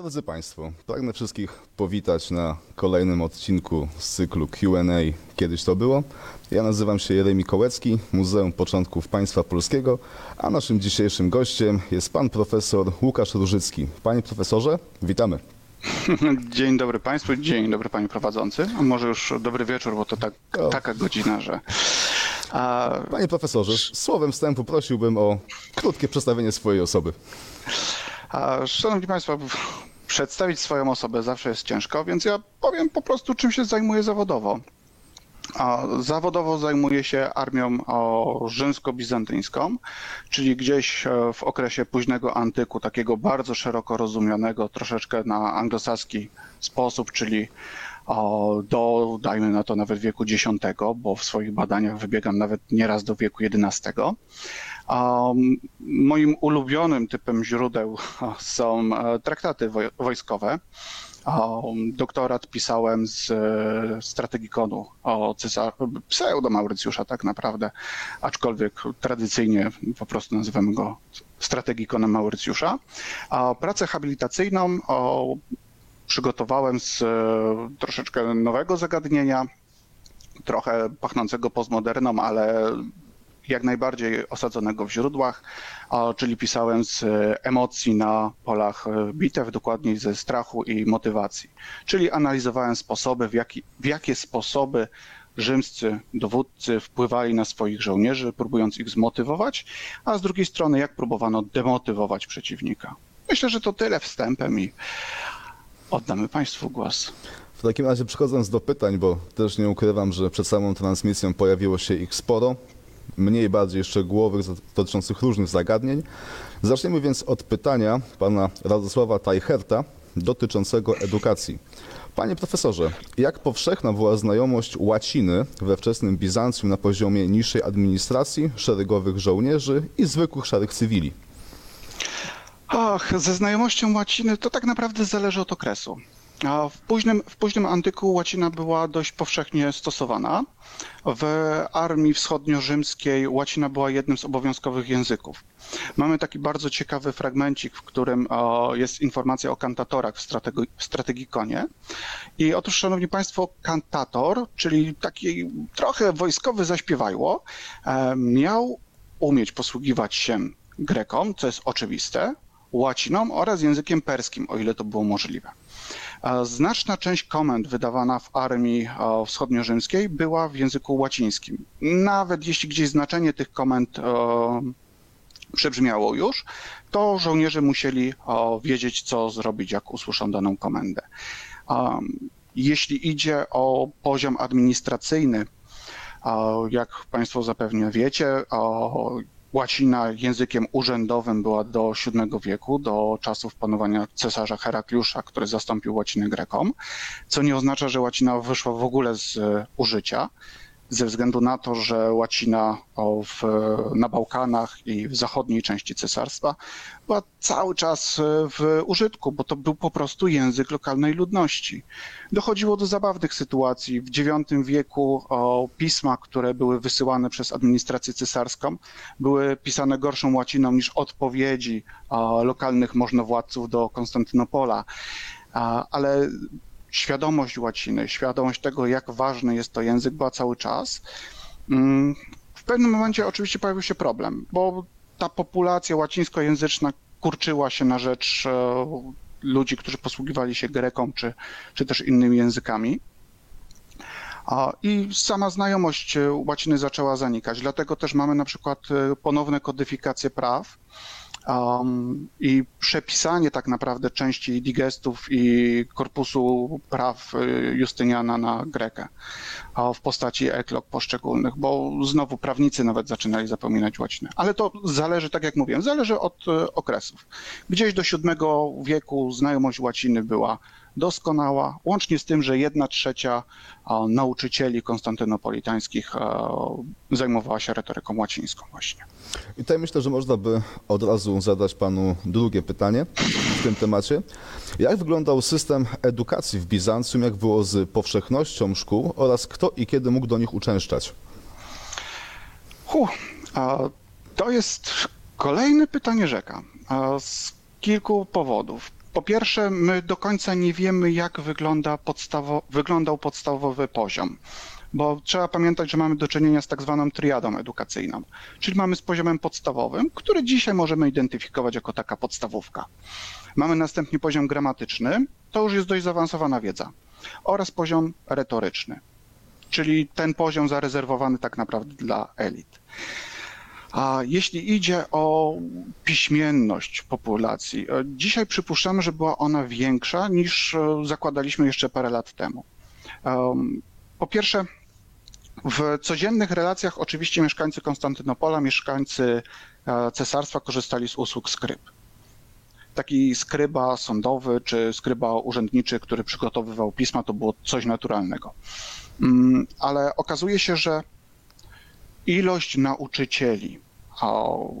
Drodzy Państwo, pragnę wszystkich powitać na kolejnym odcinku z cyklu QA Kiedyś to było. Ja nazywam się Jeremi Kołecki, Muzeum Początków Państwa Polskiego, a naszym dzisiejszym gościem jest pan profesor Łukasz Różycki. Panie profesorze, witamy. Dzień dobry Państwu, dzień dobry Panie Prowadzący. A może już dobry wieczór, bo to tak, taka godzina, że. A, Panie profesorze, słowem wstępu prosiłbym o krótkie przedstawienie swojej osoby. szanowni Państwo, przedstawić swoją osobę zawsze jest ciężko, więc ja powiem po prostu, czym się zajmuję zawodowo. A zawodowo zajmuję się armią rzymsko-bizantyńską, czyli gdzieś e, w okresie późnego antyku, takiego bardzo szeroko rozumianego, troszeczkę na anglosaski sposób, czyli do, dajmy na to nawet wieku X, bo w swoich badaniach wybiegam nawet nieraz do wieku XI. Moim ulubionym typem źródeł są e, traktaty woj- wojskowe. Doktorat pisałem z e, strategikonu o cesar... pseudo Maurycjusza tak naprawdę, aczkolwiek tradycyjnie po prostu nazywamy go strategikonem Maurycjusza. Pracę habilitacyjną przygotowałem z e, troszeczkę nowego zagadnienia, trochę pachnącego postmoderną, ale jak najbardziej osadzonego w źródłach, czyli pisałem z e, emocji na polach e, bitew, dokładniej ze strachu i motywacji. Czyli analizowałem sposoby, w, jaki, w jakie sposoby rzymscy dowódcy wpływali na swoich żołnierzy, próbując ich zmotywować, a z drugiej strony jak próbowano demotywować przeciwnika. Myślę, że to tyle wstępem i oddamy Państwu głos. W takim razie przechodząc do pytań, bo też nie ukrywam, że przed samą transmisją pojawiło się ich sporo, mniej bardziej szczegółowych, dotyczących różnych zagadnień. Zaczniemy więc od pytania pana Radosława Tajcherta dotyczącego edukacji. Panie profesorze, jak powszechna była znajomość łaciny we wczesnym Bizancjum na poziomie niższej administracji, szeregowych żołnierzy i zwykłych szarych cywili? Ach, ze znajomością łaciny to tak naprawdę zależy od okresu. W późnym, w późnym antyku łacina była dość powszechnie stosowana. W armii wschodnio-rzymskiej łacina była jednym z obowiązkowych języków. Mamy taki bardzo ciekawy fragmencik, w którym jest informacja o kantatorach w, strategi- w. I otóż, szanowni państwo, kantator, czyli taki trochę wojskowy zaśpiewajło, e, miał umieć posługiwać się grekom, co jest oczywiste, łaciną oraz językiem perskim, o ile to było możliwe. E, Znaczna część komend wydawana w armii e, wschodnio-rzymskiej była w języku łacińskim. Nawet jeśli gdzieś znaczenie tych komend e, przebrzmiało już, to żołnierze musieli wiedzieć, co zrobić, jak usłyszą daną komendę. Jeśli idzie o poziom administracyjny, Jak Państwo zapewne wiecie, łacina językiem urzędowym była do VII wieku, do czasów panowania cesarza Herakliusza, który zastąpił łacinę grekom, co nie oznacza, że łacina wyszła w ogóle z e, użycia, ze względu na to, że łacina w, na Bałkanach i w zachodniej części cesarstwa była cały czas e, w użytku, bo to był po prostu język lokalnej ludności. Dochodziło do zabawnych sytuacji. W IX wieku o, pisma, które były wysyłane przez administrację cesarską, były pisane gorszą łaciną niż odpowiedzi o, lokalnych możnowładców do Konstantynopola. A, ale świadomość łaciny, świadomość tego, jak ważny jest to język, była cały czas. Mm, W pewnym momencie oczywiście pojawił się problem, bo ta populacja łacińskojęzyczna kurczyła się na rzecz e, ludzi, którzy posługiwali się greką czy, czy też innymi językami. I sama znajomość e, łaciny zaczęła zanikać, dlatego też mamy na przykład e, ponowne kodyfikacje praw um, i przepisanie tak naprawdę części digestów i korpusu praw e, Justyniana na Grekę w postaci eklog poszczególnych, bo znowu prawnicy nawet zaczynali zapominać łacinę. Ale to zależy, tak jak mówiłem, zależy od e, okresów. Gdzieś do VII wieku znajomość łaciny była doskonała, łącznie z tym, że jedna trzecia nauczycieli konstantynopolitańskich zajmowała się retoryką łacińską właśnie. I tutaj myślę, że można by od razu zadać panu drugie pytanie w tym temacie. Jak wyglądał system edukacji w Bizancjum, jak było z powszechnością szkół oraz kto i kiedy mógł do nich uczęszczać? Huh, to jest kolejne pytanie rzeka. Z kilku powodów. Po pierwsze, my do końca nie wiemy, jak wygląda podstawo, wyglądał podstawowy poziom, bo trzeba pamiętać, że mamy do czynienia z tak zwaną triadą edukacyjną, czyli mamy z poziomem podstawowym, który dzisiaj możemy identyfikować jako taka podstawówka. Mamy następnie poziom gramatyczny, to już jest dość zaawansowana wiedza, oraz poziom retoryczny, czyli ten poziom zarezerwowany tak naprawdę dla elit. A jeśli idzie o piśmienność populacji, e, dzisiaj przypuszczamy, że była ona większa niż e, zakładaliśmy jeszcze parę lat temu. Em, Po pierwsze, w codziennych relacjach oczywiście mieszkańcy Konstantynopola, mieszkańcy e, cesarstwa korzystali z usług skryb. Taki skryba sądowy czy skryba urzędniczy, który przygotowywał pisma, to było coś naturalnego. Mm, Ale okazuje się, że ilość nauczycieli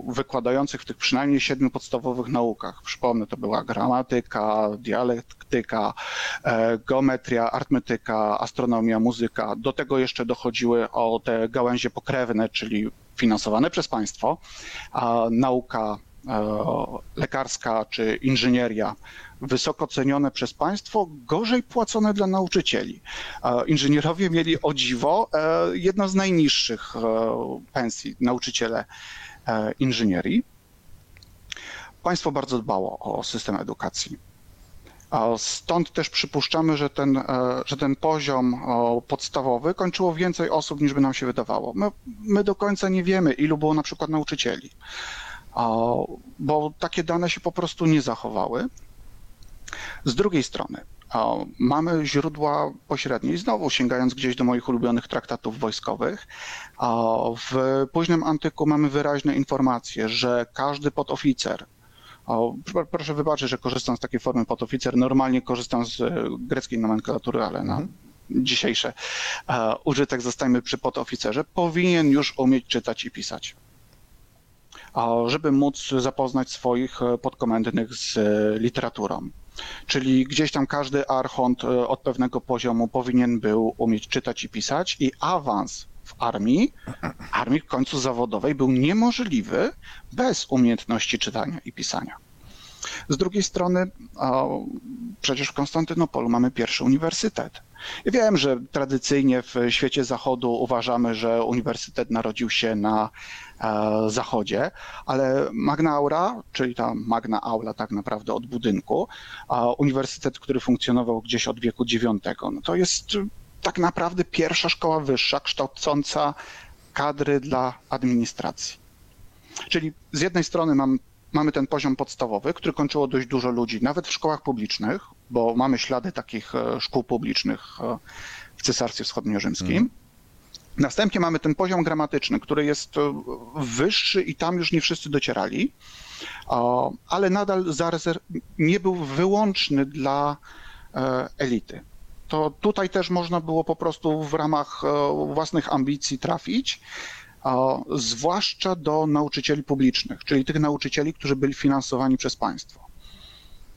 wykładających w tych przynajmniej siedmiu podstawowych naukach, przypomnę, to była gramatyka, dialektyka, e, geometria, artymetyka, astronomia, muzyka. Do tego jeszcze dochodziły o te gałęzie pokrewne, czyli finansowane przez państwo, nauka lekarska czy inżynieria wysoko cenione przez państwo, gorzej płacone dla nauczycieli. E, Inżynierowie mieli o dziwo e, jedno z najniższych e, pensji, nauczyciele e, inżynierii. Państwo bardzo dbało o system edukacji. Stąd też przypuszczamy, że ten, e, że ten poziom podstawowy kończyło więcej osób niż by nam się wydawało. My, my do końca nie wiemy, ilu było na przykład nauczycieli, bo takie dane się po prostu nie zachowały. Z drugiej strony mamy źródła pośrednie i znowu sięgając gdzieś do moich ulubionych traktatów wojskowych, w późnym antyku mamy wyraźne informacje, że każdy podoficer proszę wybaczyć, że korzystam z takiej formy podoficer. Normalnie korzystam z e, greckiej nomenklatury, ale na dzisiejsze e, użytek zostajemy przy podoficerze. Powinien już umieć czytać i pisać. Żeby móc zapoznać swoich e, podkomendnych z e, literaturą. Czyli gdzieś tam każdy archont e, od pewnego poziomu powinien był umieć czytać i pisać i awans w armii, armii w końcu zawodowej był niemożliwy bez umiejętności czytania i pisania. Z drugiej strony, o, przecież w Konstantynopolu mamy pierwszy uniwersytet. Ja wiem, że tradycyjnie w świecie zachodu uważamy, że uniwersytet narodził się na e, zachodzie, ale Magna Aura, czyli ta Magna Aula tak naprawdę od budynku, uniwersytet, który funkcjonował gdzieś od wieku IX, no to jest tak naprawdę pierwsza szkoła wyższa kształcąca kadry dla administracji. Czyli z jednej strony mam, mamy ten poziom podstawowy, który kończyło dość dużo ludzi, nawet w szkołach publicznych, bo mamy ślady takich e, szkół publicznych e, w Cesarstwie Wschodniorzymskim. Następnie mamy ten poziom gramatyczny, który jest e, wyższy i tam już nie wszyscy docierali, ale nadal nie był wyłączny dla elity. To tutaj też można było po prostu w ramach własnych ambicji trafić, zwłaszcza do nauczycieli publicznych, czyli tych nauczycieli, którzy byli finansowani przez państwo.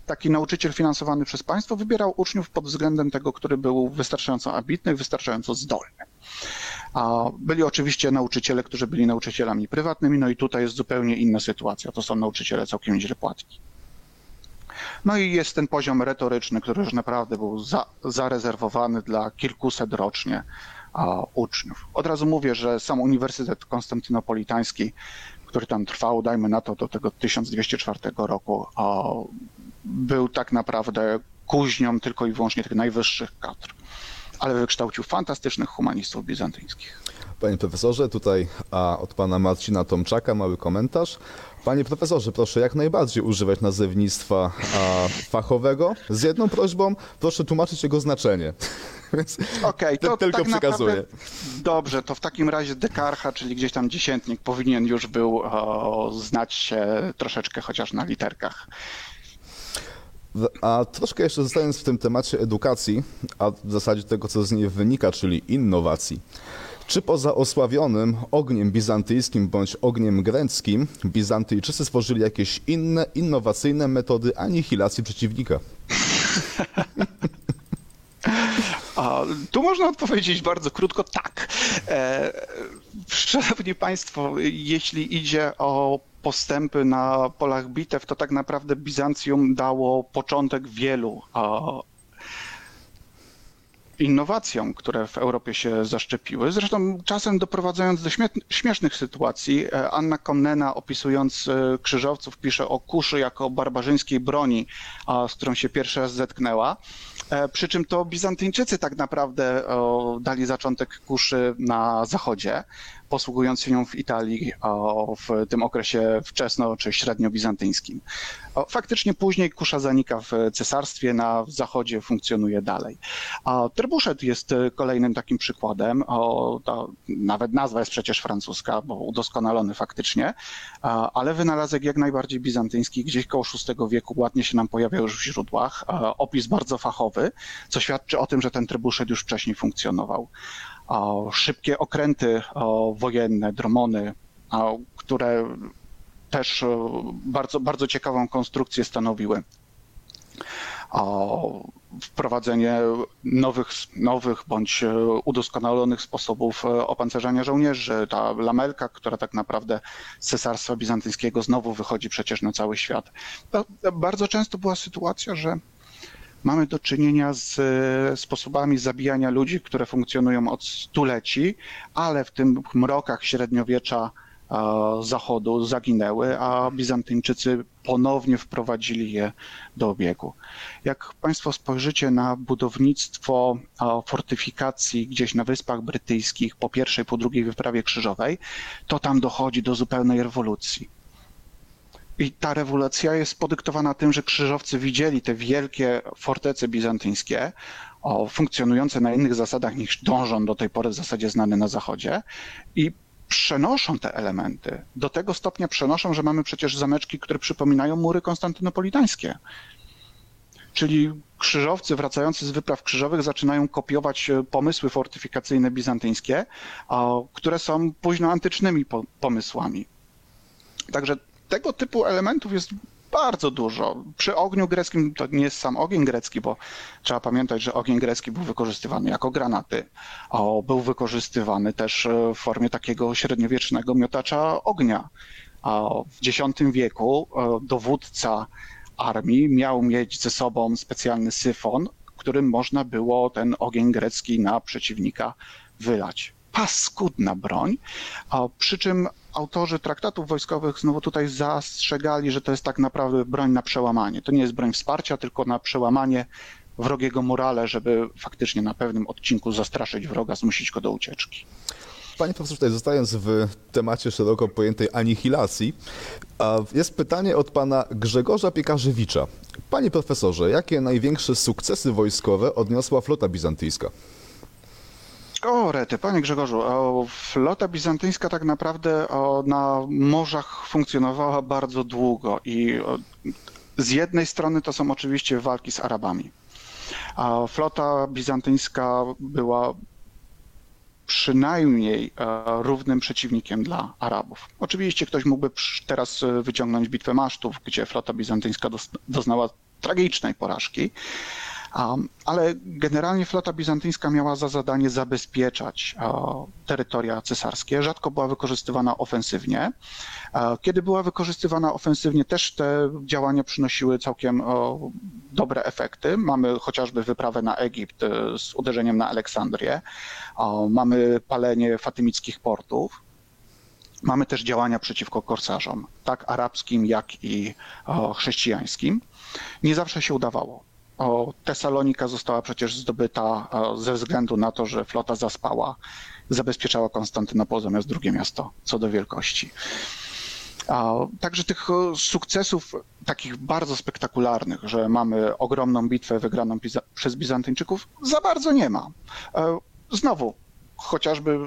Taki nauczyciel finansowany przez państwo wybierał uczniów pod względem tego, który był wystarczająco ambitny, wystarczająco zdolny. Byli oczywiście nauczyciele, którzy byli nauczycielami prywatnymi, no i tutaj jest zupełnie inna sytuacja. To są nauczyciele całkiem źle płatni. No i jest ten poziom retoryczny, który już naprawdę był za, zarezerwowany dla kilkuset rocznie uczniów. Od razu mówię, że sam Uniwersytet Konstantynopolitański, który tam trwał, dajmy na to, do tego 1204 roku, był tak naprawdę kuźnią tylko i wyłącznie tych najwyższych kadr, ale wykształcił fantastycznych humanistów bizantyńskich. Panie profesorze, tutaj a, od pana Marcina Tomczaka mały komentarz. Panie profesorze, proszę jak najbardziej używać nazewnictwa a, fachowego. Z jedną prośbą, proszę tłumaczyć jego znaczenie. Więc Okej, ty- to tylko tak przekazuję. naprawdę- Dobrze, to w takim razie dekarcha, czyli gdzieś tam dziesiętnik, powinien już był o, znać się troszeczkę chociaż na literkach. A troszkę jeszcze zostając w tym temacie edukacji, a w zasadzie tego, co z niej wynika, czyli innowacji. Czy poza osławionym ogniem bizantyjskim bądź ogniem greckim, Bizantyjczycy stworzyli jakieś inne, innowacyjne metody anihilacji przeciwnika? A, tu można odpowiedzieć bardzo krótko tak. E, szanowni Państwo, jeśli idzie o postępy na polach bitew, to tak naprawdę Bizancjum dało początek wielu innowacjom, które w Europie się zaszczepiły. Zresztą czasem doprowadzając do śmiesznych sytuacji. E, Anna Komnena opisując e, krzyżowców pisze o kuszy jako barbarzyńskiej broni, z którą się pierwszy raz zetknęła. E, przy czym to Bizantyjczycy tak naprawdę dali zaczątek kuszy na zachodzie posługując się nią w Italii w tym okresie wczesno czy średnio-bizantyńskim. Faktycznie później kusza zanika w cesarstwie, na zachodzie funkcjonuje dalej. Trebuszet jest kolejnym takim przykładem. Nawet nazwa jest przecież francuska, bo udoskonalony faktycznie, ale wynalazek jak najbardziej bizantyjski, gdzieś koło VI wieku ładnie się nam pojawia już w źródłach. Opis bardzo fachowy, co świadczy o tym, że ten trebuszet już wcześniej funkcjonował szybkie okręty wojenne, dromony, które też e, bardzo, bardzo ciekawą konstrukcję stanowiły. Wprowadzenie nowych, nowych bądź e, udoskonalonych sposobów e, opancerzania żołnierzy. Ta lamelka, która tak naprawdę z cesarstwa bizantyjskiego znowu wychodzi przecież na cały świat. Bardzo często była sytuacja, że mamy do czynienia z sposobami zabijania ludzi, które funkcjonują od stuleci, ale w tym mrokach średniowiecza Zachodu zaginęły, a Bizantyńczycy ponownie wprowadzili je do obiegu. Jak Państwo spojrzycie na budownictwo fortyfikacji gdzieś na Wyspach Brytyjskich po pierwszej, po drugiej wyprawie krzyżowej, to tam dochodzi do zupełnej rewolucji i ta rewolucja jest podyktowana tym, że krzyżowcy widzieli te wielkie fortece bizantyńskie, funkcjonujące na innych zasadach niż dążą do tej pory w zasadzie znane na Zachodzie i przenoszą te elementy. Do tego stopnia przenoszą, że mamy przecież zameczki, które przypominają mury konstantynopolitańskie. Czyli krzyżowcy wracający z wypraw krzyżowych zaczynają kopiować e, pomysły fortyfikacyjne bizantyńskie, które są późno antycznymi pomysłami. Także tego typu elementów jest bardzo dużo. Przy ogniu greckim to nie jest sam ogień grecki, bo trzeba pamiętać, że ogień grecki był wykorzystywany jako granaty. O, był wykorzystywany też e, w formie takiego średniowiecznego miotacza ognia. W X wieku e, dowódca armii miał mieć ze sobą specjalny syfon, którym można było ten ogień grecki na przeciwnika wylać paskudna broń, przy czym autorzy traktatów wojskowych znowu tutaj zastrzegali, że to jest tak naprawdę broń na przełamanie. To nie jest broń wsparcia, tylko na przełamanie wrogiego morale, żeby faktycznie na pewnym odcinku zastraszyć wroga, zmusić go do ucieczki. Panie profesorze, tutaj zostając w temacie szeroko pojętej anihilacji, jest pytanie od pana Grzegorza Piekarzewicza. Panie profesorze, jakie największe sukcesy wojskowe odniosła flota bizantyjska? O, rety, panie Grzegorzu, flota bizantyjska tak naprawdę na morzach funkcjonowała bardzo długo i z jednej strony to są oczywiście walki z Arabami. A flota bizantyjska była przynajmniej e, równym przeciwnikiem dla Arabów. Oczywiście ktoś mógłby teraz e, wyciągnąć bitwę masztów, gdzie flota bizantyjska doznała tragicznej porażki, ale generalnie flota bizantyjska miała za zadanie zabezpieczać terytoria cesarskie. Rzadko była wykorzystywana ofensywnie. Kiedy była wykorzystywana ofensywnie, też te działania przynosiły całkiem dobre efekty. Mamy chociażby wyprawę na Egipt e, z uderzeniem na Aleksandrię. Mamy palenie fatymickich portów. Mamy też działania przeciwko korsarzom, tak arabskim, jak i chrześcijańskim. Nie zawsze się udawało. O, Tesalonika została przecież zdobyta ze względu na to, że flota zaspała, zabezpieczała Konstantynopol zamiast drugie miasto co do wielkości. Także tych sukcesów takich bardzo spektakularnych, że mamy ogromną bitwę wygraną przez Bizantyńczyków, za bardzo nie ma. E, znowu, chociażby,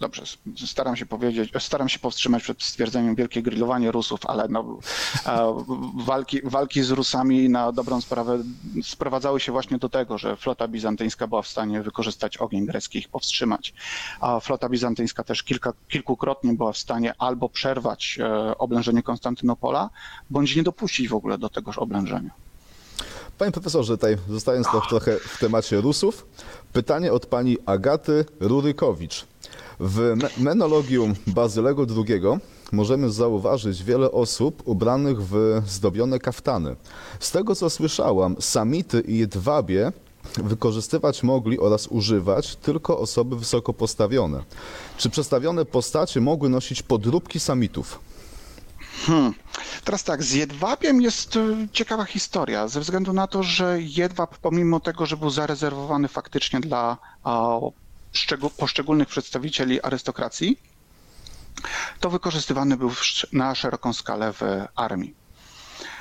dobrze, staram się powiedzieć, staram się powstrzymać przed stwierdzeniem wielkie grillowanie Rusów, ale no, walki, walki z Rusami na dobrą sprawę sprowadzały się właśnie do tego, że flota bizantyjska była w stanie wykorzystać ogień grecki ich powstrzymać. A flota bizantyjska też kilka, kilkukrotnie była w stanie albo przerwać e, oblężenie Konstantynopola, bądź nie dopuścić w ogóle do tegoż oblężenia. Panie profesorze, tutaj zostając trochę w temacie Rusów, pytanie od pani Agaty Rurykowicz. W Menologium Bazylego II możemy zauważyć wiele osób ubranych w zdobione kaftany. Z tego co słyszałam, samity i jedwabie wykorzystywać mogli oraz używać tylko osoby wysoko postawione. Czy przedstawione postacie mogły nosić podróbki samitów? Hmm. Teraz tak, z jedwabiem jest y, ciekawa historia, ze względu na to, że jedwab, pomimo tego, że był zarezerwowany faktycznie dla szczegół- poszczególnych przedstawicieli arystokracji, to wykorzystywany był na szeroką skalę w armii.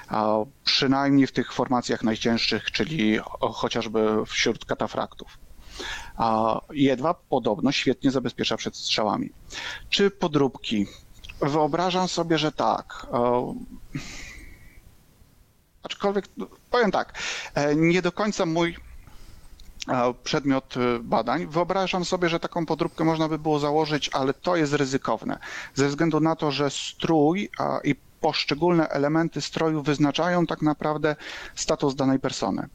A, przynajmniej w tych formacjach najcięższych, czyli o, chociażby wśród katafraktów. A jedwab podobno świetnie zabezpiecza przed strzałami. Czy podróbki? Wyobrażam sobie, że tak. E, Aczkolwiek no, powiem tak, e, nie do końca mój e, przedmiot badań. Wyobrażam sobie, że taką podróbkę można by było założyć, ale to jest ryzykowne, ze względu na to, że strój i poszczególne elementy stroju wyznaczają tak naprawdę status danej persony.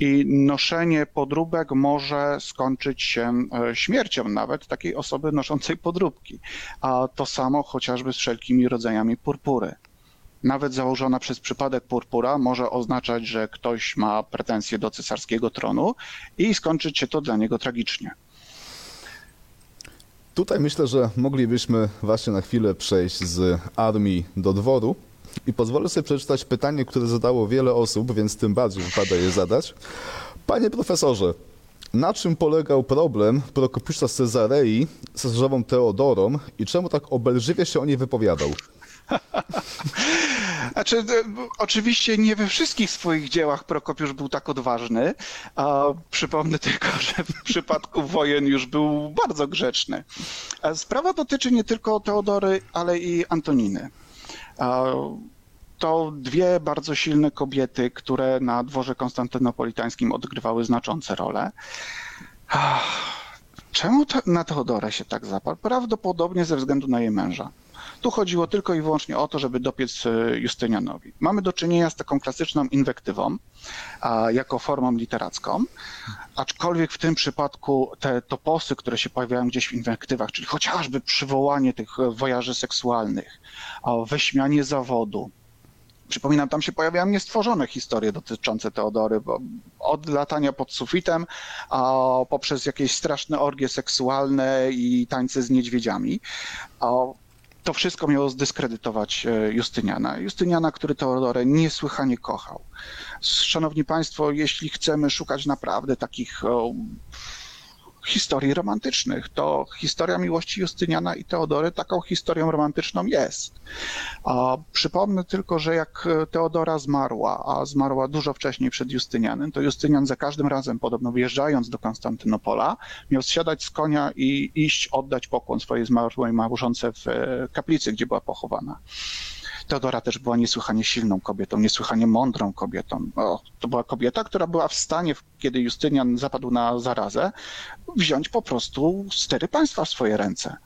I noszenie podróbek może skończyć się e, śmiercią nawet takiej osoby noszącej podróbki. A to samo chociażby z wszelkimi rodzajami purpury. Nawet założona przez przypadek purpura może oznaczać, że ktoś ma pretensje do cesarskiego tronu i skończyć się to dla niego tragicznie. Tutaj myślę, że moglibyśmy właśnie na chwilę przejść z armii do dworu i pozwolę sobie przeczytać pytanie, które zadało wiele osób, więc tym bardziej wypada je zadać. Panie profesorze, na czym polegał problem Prokopiusza z Cezarei z cesarzową Teodorą i czemu tak obelżywie się o niej wypowiadał? Znaczy, e, oczywiście nie we wszystkich swoich dziełach Prokopiusz był tak odważny, a przypomnę tylko, że w przypadku wojen już był bardzo grzeczny. Sprawa dotyczy nie tylko Teodory, ale i Antoniny. To dwie bardzo silne kobiety, które na dworze konstantynopolitańskim odgrywały znaczące role. Czemu na Teodorę się tak zaparł? Prawdopodobnie ze względu na jej męża. Tu chodziło tylko i wyłącznie o to, żeby dopiec e, Justynianowi. Mamy do czynienia z taką klasyczną inwektywą, jako formą literacką, aczkolwiek w tym przypadku te toposy, które się pojawiają gdzieś w inwektywach, czyli chociażby przywołanie tych e, wojaży seksualnych, wyśmianie zawodu, Przypominam, tam się pojawiają niestworzone historie dotyczące Teodory, bo od latania pod sufitem, a poprzez jakieś straszne orgie seksualne i tańce z niedźwiedziami. A to wszystko miało zdyskredytować e, Justyniana. Justyniana, który Teodorę niesłychanie kochał. Szanowni Państwo, jeśli chcemy szukać naprawdę takich historii romantycznych, to historia miłości Justyniana i Teodory taką historią romantyczną jest. A przypomnę tylko, że jak Teodora zmarła, a zmarła dużo wcześniej przed Justynianem, to Justynian za każdym razem, podobno wjeżdżając do Konstantynopola, miał zsiadać z konia i iść oddać pokłon swojej zmarłej małżonce w e, kaplicy, gdzie była pochowana. Teodora też była niesłychanie silną kobietą, niesłychanie mądrą kobietą. O, to była kobieta, która była w stanie, kiedy Justynian zapadł na zarazę, wziąć po prostu stery państwa w swoje ręce.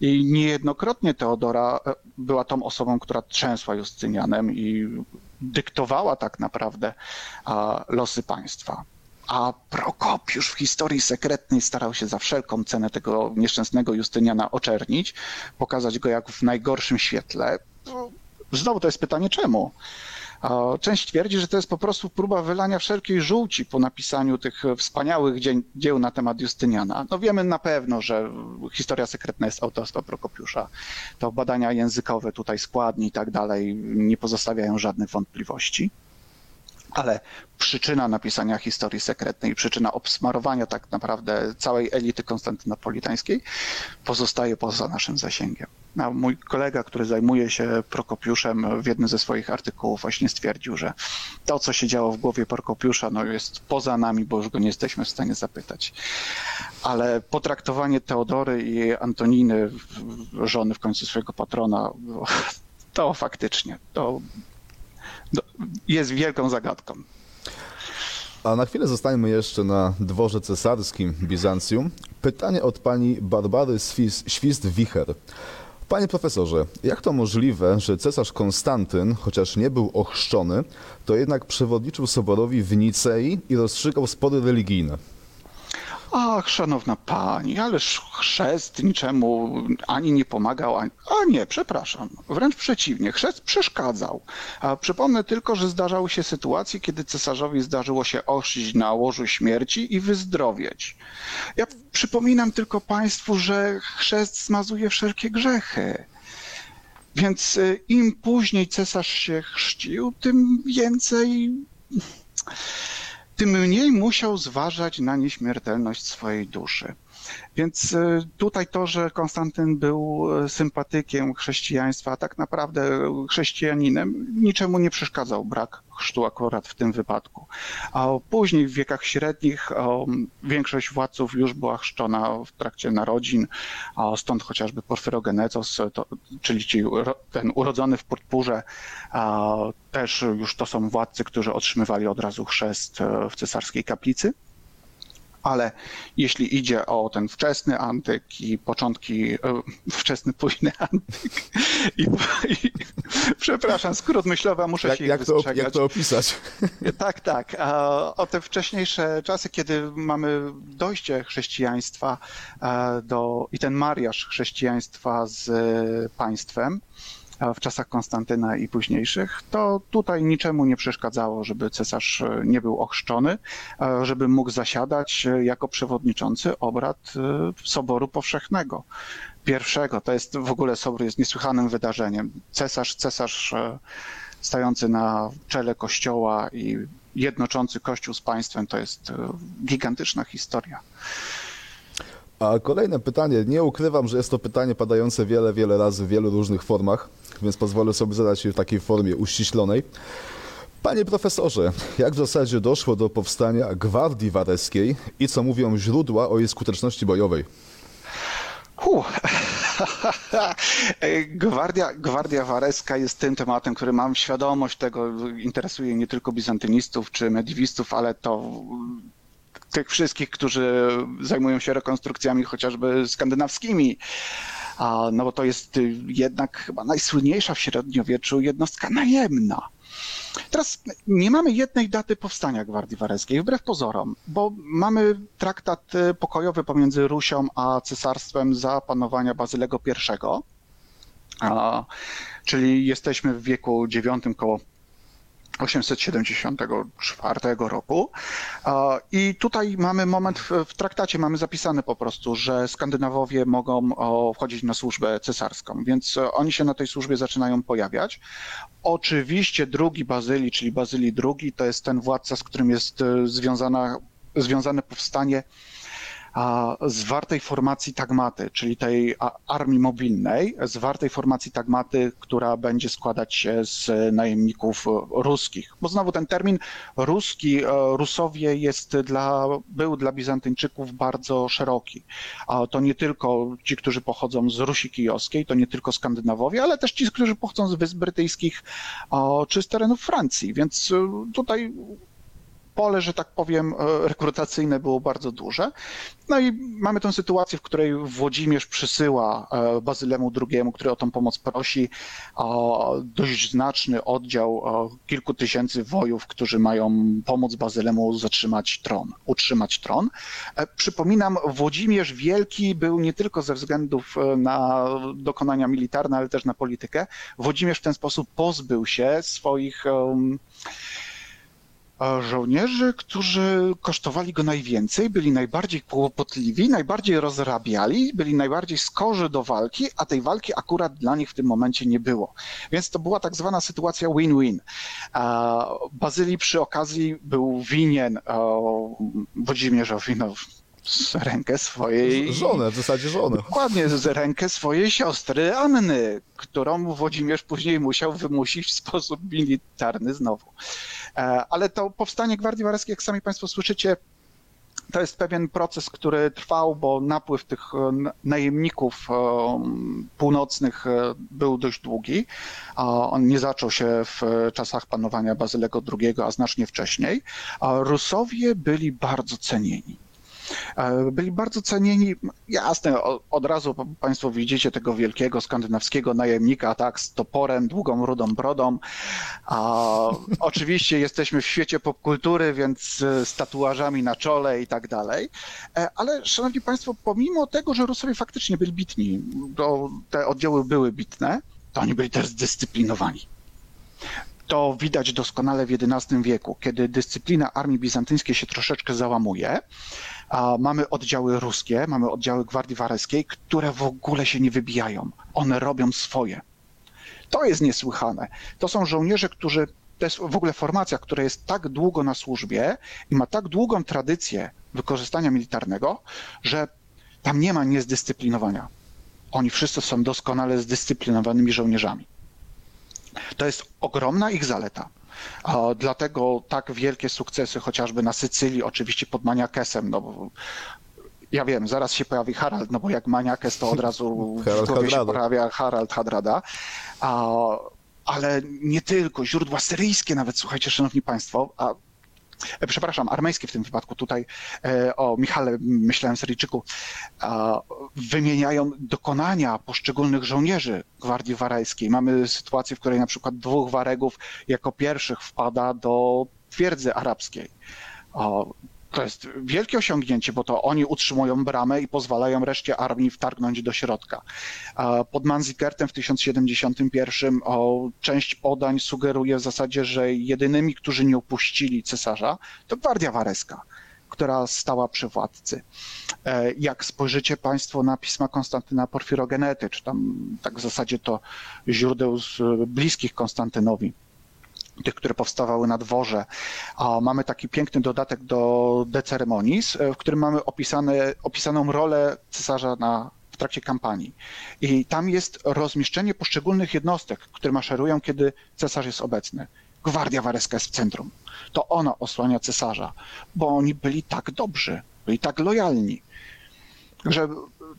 I niejednokrotnie Teodora e, była tą osobą, która trzęsła Justynianem i dyktowała tak naprawdę losy państwa. A Prokopiusz w historii sekretnej starał się za wszelką cenę tego nieszczęsnego Justyniana oczernić, pokazać go jak w najgorszym świetle. No, Znowu to jest pytanie, czemu? Część twierdzi, że to jest po prostu próba wylania wszelkiej żółci po napisaniu tych wspaniałych dzie- dzieł na temat Justyniana. No wiemy na pewno, że historia sekretna jest autorstwa Prokopiusza. To badania językowe, tutaj składni i tak dalej nie pozostawiają żadnych wątpliwości. Ale przyczyna napisania historii sekretnej, przyczyna obsmarowania tak naprawdę całej elity konstantynopolitańskiej pozostaje poza naszym zasięgiem. A mój kolega, który zajmuje się Prokopiuszem w jednym ze swoich artykułów właśnie stwierdził, że to, co się działo w głowie Prokopiusza, no jest poza nami, bo już go nie jesteśmy w stanie zapytać. Ale potraktowanie Teodory i Antoniny, żony w końcu swojego patrona, to faktycznie, to jest wielką zagadką. A na chwilę zostańmy jeszcze na dworze cesarskim Bizancjum. Pytanie od pani Barbary Świst-Wicher. Panie profesorze, jak to możliwe, że cesarz Konstantyn, chociaż nie był ochrzczony, to jednak przewodniczył soborowi w Nicei i rozstrzygał spory religijne? Ach, szanowna pani, ależ chrzest niczemu ani nie pomagał, ani... a nie, przepraszam, wręcz przeciwnie, chrzest przeszkadzał. A przypomnę tylko, że zdarzały się sytuacje, kiedy cesarzowi zdarzyło się osić na łożu śmierci i wyzdrowieć. Ja przypominam tylko państwu, że chrzest zmazuje wszelkie grzechy. Więc y, im później cesarz się chrzcił, tym więcej tym mniej musiał zważać na nieśmiertelność swojej duszy. Więc e, tutaj to, że Konstantyn był e, sympatykiem chrześcijaństwa, a tak naprawdę chrześcijaninem, niczemu nie przeszkadzał brak chrztu akurat w tym wypadku. A później w wiekach średnich większość władców już była chrzczona w trakcie narodzin, a stąd chociażby Porfirogenezos, to, czyli ci, ten urodzony w purpurze, też już to są władcy, którzy otrzymywali od razu chrzest e, w cesarskiej kaplicy ale jeśli idzie o ten wczesny antyk i początki, e, wczesny, późny antyk i, i przepraszam, skrót myślowy, muszę jak, się jak to, jak to opisać? Tak, tak. O te wcześniejsze czasy, kiedy mamy dojście chrześcijaństwa e, do, i ten mariaż chrześcijaństwa z państwem, w czasach Konstantyna i późniejszych, to tutaj niczemu nie przeszkadzało, żeby cesarz e, nie był ochrzczony, e, żeby mógł zasiadać e, jako przewodniczący obrad Soboru Powszechnego. Pierwszego, to jest w ogóle Sobór jest niesłychanym wydarzeniem. Cesarz, cesarz stający na czele kościoła i jednoczący kościół z państwem, to jest gigantyczna historia. A kolejne pytanie. Nie ukrywam, że jest to pytanie padające wiele, wiele razy w wielu różnych formach, więc pozwolę sobie zadać je w takiej formie uściślonej. Panie profesorze, jak w zasadzie doszło do powstania Gwardii Wareskiej i co mówią źródła o jej skuteczności bojowej? Huh. Gwardia, Gwardia Wareska jest tym tematem, który mam świadomość tego, interesuje nie tylko bizantynistów czy mediwistów, ale to tych wszystkich, którzy zajmują się rekonstrukcjami chociażby skandynawskimi. No bo to jest jednak chyba najsłynniejsza w średniowieczu jednostka najemna. Teraz nie mamy jednej daty powstania Gwardii Wareskiej, wbrew pozorom, bo mamy traktat pokojowy pomiędzy Rusią a cesarstwem za panowania Bazylego I, czyli jesteśmy w wieku IX koło 874 roku. I tutaj mamy moment w traktacie, mamy zapisane po prostu, że Skandynawowie mogą wchodzić na służbę cesarską, więc oni się na tej służbie zaczynają pojawiać. Oczywiście drugi Bazylii, czyli Bazylii II, to jest ten władca, z którym jest e, związana, związane powstanie zwartej formacji Tagmaty, czyli tej armii mobilnej, zwartej formacji Tagmaty, która będzie składać się z najemników ruskich. Bo znowu ten termin ruski, e, Rusowie jest dla, był dla Bizantyńczyków bardzo szeroki. To nie tylko ci, którzy pochodzą z Rusi Kijowskiej, to nie tylko Skandynawowie, ale też ci, którzy pochodzą z Wysp Brytyjskich czy z terenów Francji. Więc e, tutaj pole, że tak powiem, e, rekrutacyjne było bardzo duże. No i mamy tę sytuację, w której Włodzimierz przysyła e, Bazylemu II, który o tą pomoc prosi, dość znaczny oddział kilku tysięcy wojów, którzy mają pomóc Bazylemu zatrzymać tron, utrzymać tron. E, przypominam, Włodzimierz Wielki był nie tylko ze względów na dokonania militarne, ale też na politykę. Włodzimierz w ten sposób pozbył się swoich żołnierzy, którzy kosztowali go najwięcej, byli najbardziej kłopotliwi, najbardziej rozrabiali, byli najbardziej skorzy do walki, a tej walki akurat dla nich w tym momencie nie było. Więc to była tak zwana sytuacja win-win. Bazylii przy okazji był winien Włodzimierzowi, no, z rękę swojej... Żonę, w zasadzie żonę. Dokładnie, z rękę swojej siostry Anny, którą Włodzimierz później musiał wymusić w sposób militarny znowu. E, ale to powstanie Gwardii Wareskiej, jak sami Państwo słyszycie, to jest pewien proces, który trwał, bo napływ tych e, najemników e, północnych był dość długi. On nie zaczął się w czasach panowania Bazylego II, a znacznie wcześniej. Rusowie byli bardzo cenieni. E, Byli bardzo cenieni, jasne, od razu Państwo widzicie tego wielkiego skandynawskiego najemnika, tak, z toporem, długą, rudą brodą. A, oczywiście jesteśmy w świecie popkultury, więc e, z tatuażami na czole i tak dalej. E, Ale, Szanowni Państwo, pomimo tego, że Rusowie faktycznie byli bitni, to te oddziały były bitne, to oni byli też zdyscyplinowani. To widać doskonale w XI wieku, kiedy dyscyplina armii bizantyjskiej się troszeczkę załamuje. A mamy oddziały ruskie, mamy oddziały Gwardii Wareskiej, które w ogóle się nie wybijają. One robią swoje. To jest niesłychane. To są żołnierze, którzy. To jest w ogóle formacja, która jest tak długo na służbie i ma tak długą tradycję wykorzystania militarnego, że tam nie ma niezdyscyplinowania. Oni wszyscy są doskonale zdyscyplinowanymi żołnierzami. To jest ogromna ich zaleta. Dlatego tak wielkie sukcesy chociażby na Sycylii, oczywiście pod Maniakesem, no bo ja wiem, zaraz się pojawi Harald, no bo jak Maniakes to od razu w głowie się pojawia Harald Hadrada. A, ale nie tylko, źródła syryjskie nawet, słuchajcie, szanowni państwo, a przepraszam, armeńskie w tym wypadku tutaj, e, o Michale myślałem Syryjczyku, wymieniają dokonania poszczególnych żołnierzy Gwardii Warejskiej. Mamy sytuację, w której na przykład dwóch Waregów jako pierwszych wpada do twierdzy arabskiej. To jest wielkie osiągnięcie, bo to oni utrzymują bramę i pozwalają reszcie armii wtargnąć do środka. Pod Manzikertem w 1071 o, część podań sugeruje w zasadzie, że jedynymi, którzy nie opuścili cesarza, to Gwardia Wareska, która stała przy władcy. E, Jak spojrzycie Państwo na pisma Konstantyna Porfirogenety, czy tam tak w zasadzie to źródeł bliskich Konstantynowi, tych, które powstawały na dworze. A mamy taki piękny dodatek do De Ceremonis, e, w którym mamy opisane, opisaną rolę cesarza na, w trakcie kampanii. I tam jest rozmieszczenie poszczególnych jednostek, które maszerują, kiedy cesarz jest obecny. Gwardia Wareska jest w centrum. To ona osłania cesarza, bo oni byli tak dobrzy, byli tak lojalni. Także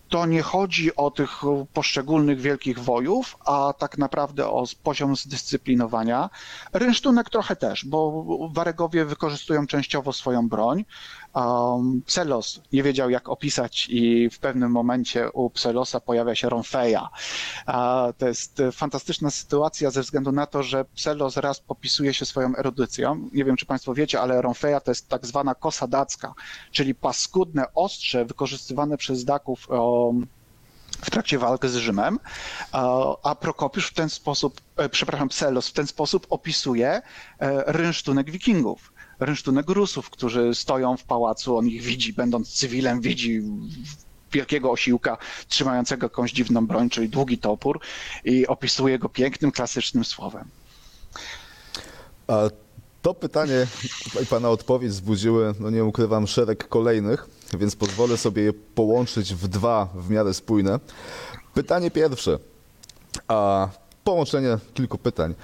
to nie chodzi o tych poszczególnych wielkich wojów, a tak naprawdę o poziom zdyscyplinowania. Rynsztunek trochę też, bo Waregowie wykorzystują częściowo swoją broń. Um, Pselos nie wiedział jak opisać i w pewnym momencie u Pselosa pojawia się Ronfeja. A to jest fantastyczna sytuacja ze względu na to, że Pselos raz popisuje się swoją erudycją. Nie wiem, czy Państwo wiecie, ale Ronfeja to jest tak zwana kosa dacka, czyli paskudne ostrze wykorzystywane przez Daków um, w trakcie walk z Rzymem, a- Prokopiusz w ten sposób, e, przepraszam, Pselos w ten sposób opisuje e, rynsztunek wikingów, rynsztunek Rusów, którzy stoją w pałacu, on ich widzi, będąc cywilem, widzi wielkiego osiłka trzymającego jakąś dziwną broń, czyli długi topór i opisuje go pięknym, klasycznym słowem. A to pytanie i Pana odpowiedź wzbudziły, no nie ukrywam, szereg kolejnych, więc pozwolę sobie je połączyć w dwa w miarę spójne. Pytanie pierwsze, a połączenie kilku pytań.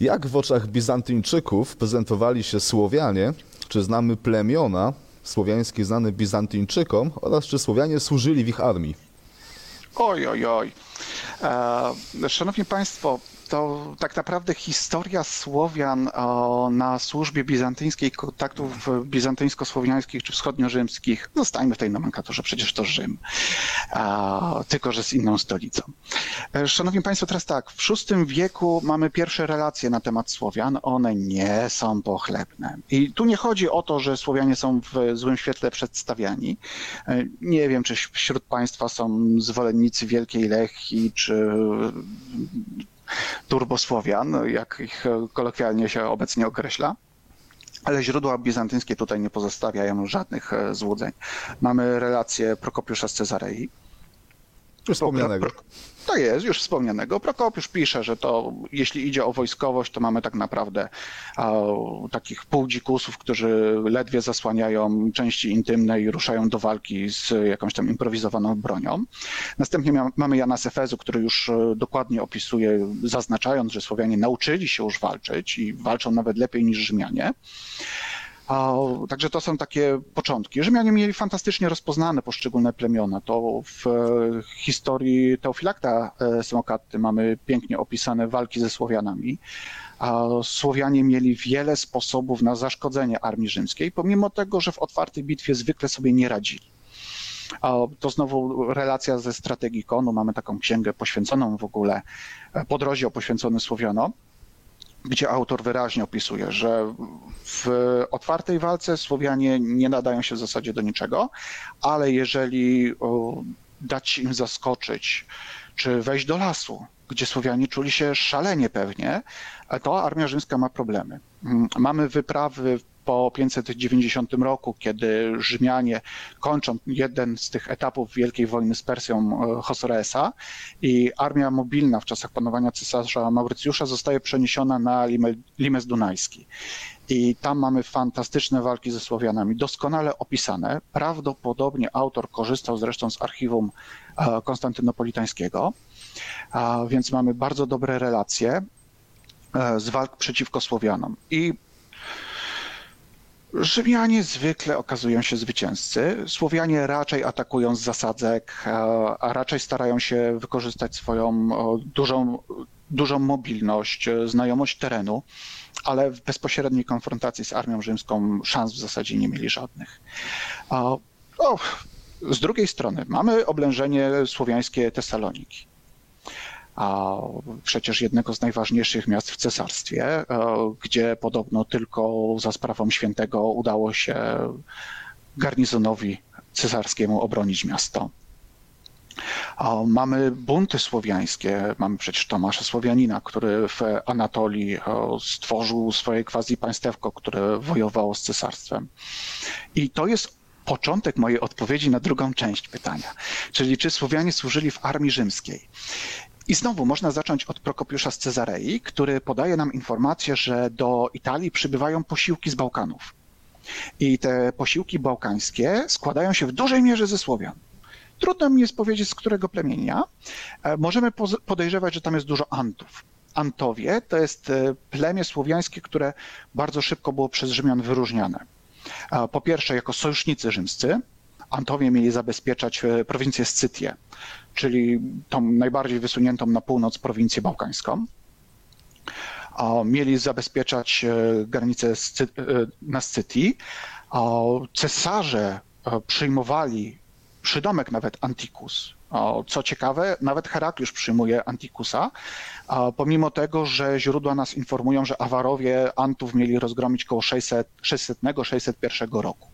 Jak w oczach Bizantyńczyków prezentowali się Słowianie? Czy znamy plemiona słowiańskie znane Bizantyńczykom oraz czy Słowianie służyli w ich armii? Oj, oj, oj. E, Szanowni Państwo, to tak naprawdę historia Słowian o, na służbie bizantyjskiej, kontaktów bizantyjsko-słowiańskich czy wschodnio-rzymskich, zostańmy w tej nomenklaturze, przecież to Rzym, tylko że z inną stolicą. E, Szanowni Państwo, teraz tak, w VI wieku mamy pierwsze relacje na temat Słowian, one nie są pochlebne. I tu nie chodzi o to, że Słowianie są w złym świetle przedstawiani. E, Nie wiem, czy wśród Państwa są zwolennicy Wielkiej Lechii, czy turbosłowian, jak ich kolokwialnie się obecnie określa. Ale źródła bizantyńskie tutaj nie pozostawiają żadnych e, złudzeń. Mamy relację Prokopiusza z Cezarei. Wspomnianego. Pro- To jest, już wspomnianego. Prokopiusz pisze, że to jeśli idzie o wojskowość, to mamy tak naprawdę takich półdzikusów, którzy ledwie zasłaniają części intymne i ruszają do walki z jakąś tam improwizowaną bronią. Następnie mamy Jana z Efezu, który już e, dokładnie opisuje, zaznaczając, że Słowianie nauczyli się już walczyć i walczą nawet lepiej niż Rzymianie. Także to są takie początki. Rzymianie mieli fantastycznie rozpoznane poszczególne plemiona. To w e, historii Teofilakta e, Samokatty mamy pięknie opisane walki ze Słowianami. A Słowianie mieli wiele sposobów na zaszkodzenie armii rzymskiej, pomimo tego, że w otwartej bitwie zwykle sobie nie radzili. To znowu relacja ze strategii Konu. Mamy taką księgę poświęconą w ogóle, podrozdział poświęcony Słowianom gdzie autor wyraźnie opisuje, że w otwartej walce Słowianie nie nadają się w zasadzie do niczego, ale jeżeli dać im zaskoczyć, czy wejść do lasu, gdzie Słowianie czuli się szalenie pewnie, to armia rzymska ma problemy. Mm, mamy wyprawy po 590 roku, kiedy Rzymianie kończą jeden z tych etapów Wielkiej Wojny z Persją e, Chosroesa i armia mobilna w czasach panowania cesarza Maurycjusza zostaje przeniesiona na Limes Dunajski. I tam mamy fantastyczne walki ze Słowianami, doskonale opisane. Prawdopodobnie autor korzystał zresztą z archiwum e, konstantynopolitańskiego, więc mamy bardzo dobre relacje e, z walk przeciwko Słowianom. I Rzymianie zwykle okazują się zwycięzcy. Słowianie raczej atakują z zasadzek, a raczej starają się wykorzystać swoją dużą, dużą mobilność, znajomość terenu, ale w bezpośredniej konfrontacji z armią rzymską szans w zasadzie nie mieli żadnych. O, z drugiej strony mamy oblężenie słowiańskie Tesaloniki a przecież jednego z najważniejszych miast w cesarstwie, e, gdzie podobno tylko za sprawą świętego udało się garnizonowi cesarskiemu obronić miasto. Mamy bunty słowiańskie, mamy przecież Tomasza Słowianina, który w Anatolii e, stworzył swoje quasi państewko, które wojowało z cesarstwem. I to jest początek mojej odpowiedzi na drugą część pytania, czyli czy Słowianie służyli w armii rzymskiej. I znowu można zacząć od Prokopiusza z Cezarei, który podaje nam informację, że do Italii przybywają posiłki z Bałkanów. I te posiłki bałkańskie składają się w dużej mierze ze Słowian. Trudno mi jest powiedzieć, z którego plemienia. E, możemy podejrzewać, że tam jest dużo Antów. Antowie to jest e, plemię słowiańskie, które bardzo szybko było przez Rzymian wyróżniane. E, po pierwsze, jako sojusznicy rzymscy, Antowie mieli zabezpieczać prowincję Scytię, czyli tą najbardziej wysuniętą na północ prowincję bałkańską. Mieli zabezpieczać e, granice e, na Scytii. Cesarze e, przyjmowali przydomek nawet Antikus. Co ciekawe, nawet Herakliusz przyjmuje Antikusa, pomimo tego, że źródła nas informują, że Awarowie Antów mieli rozgromić koło 600-601 roku.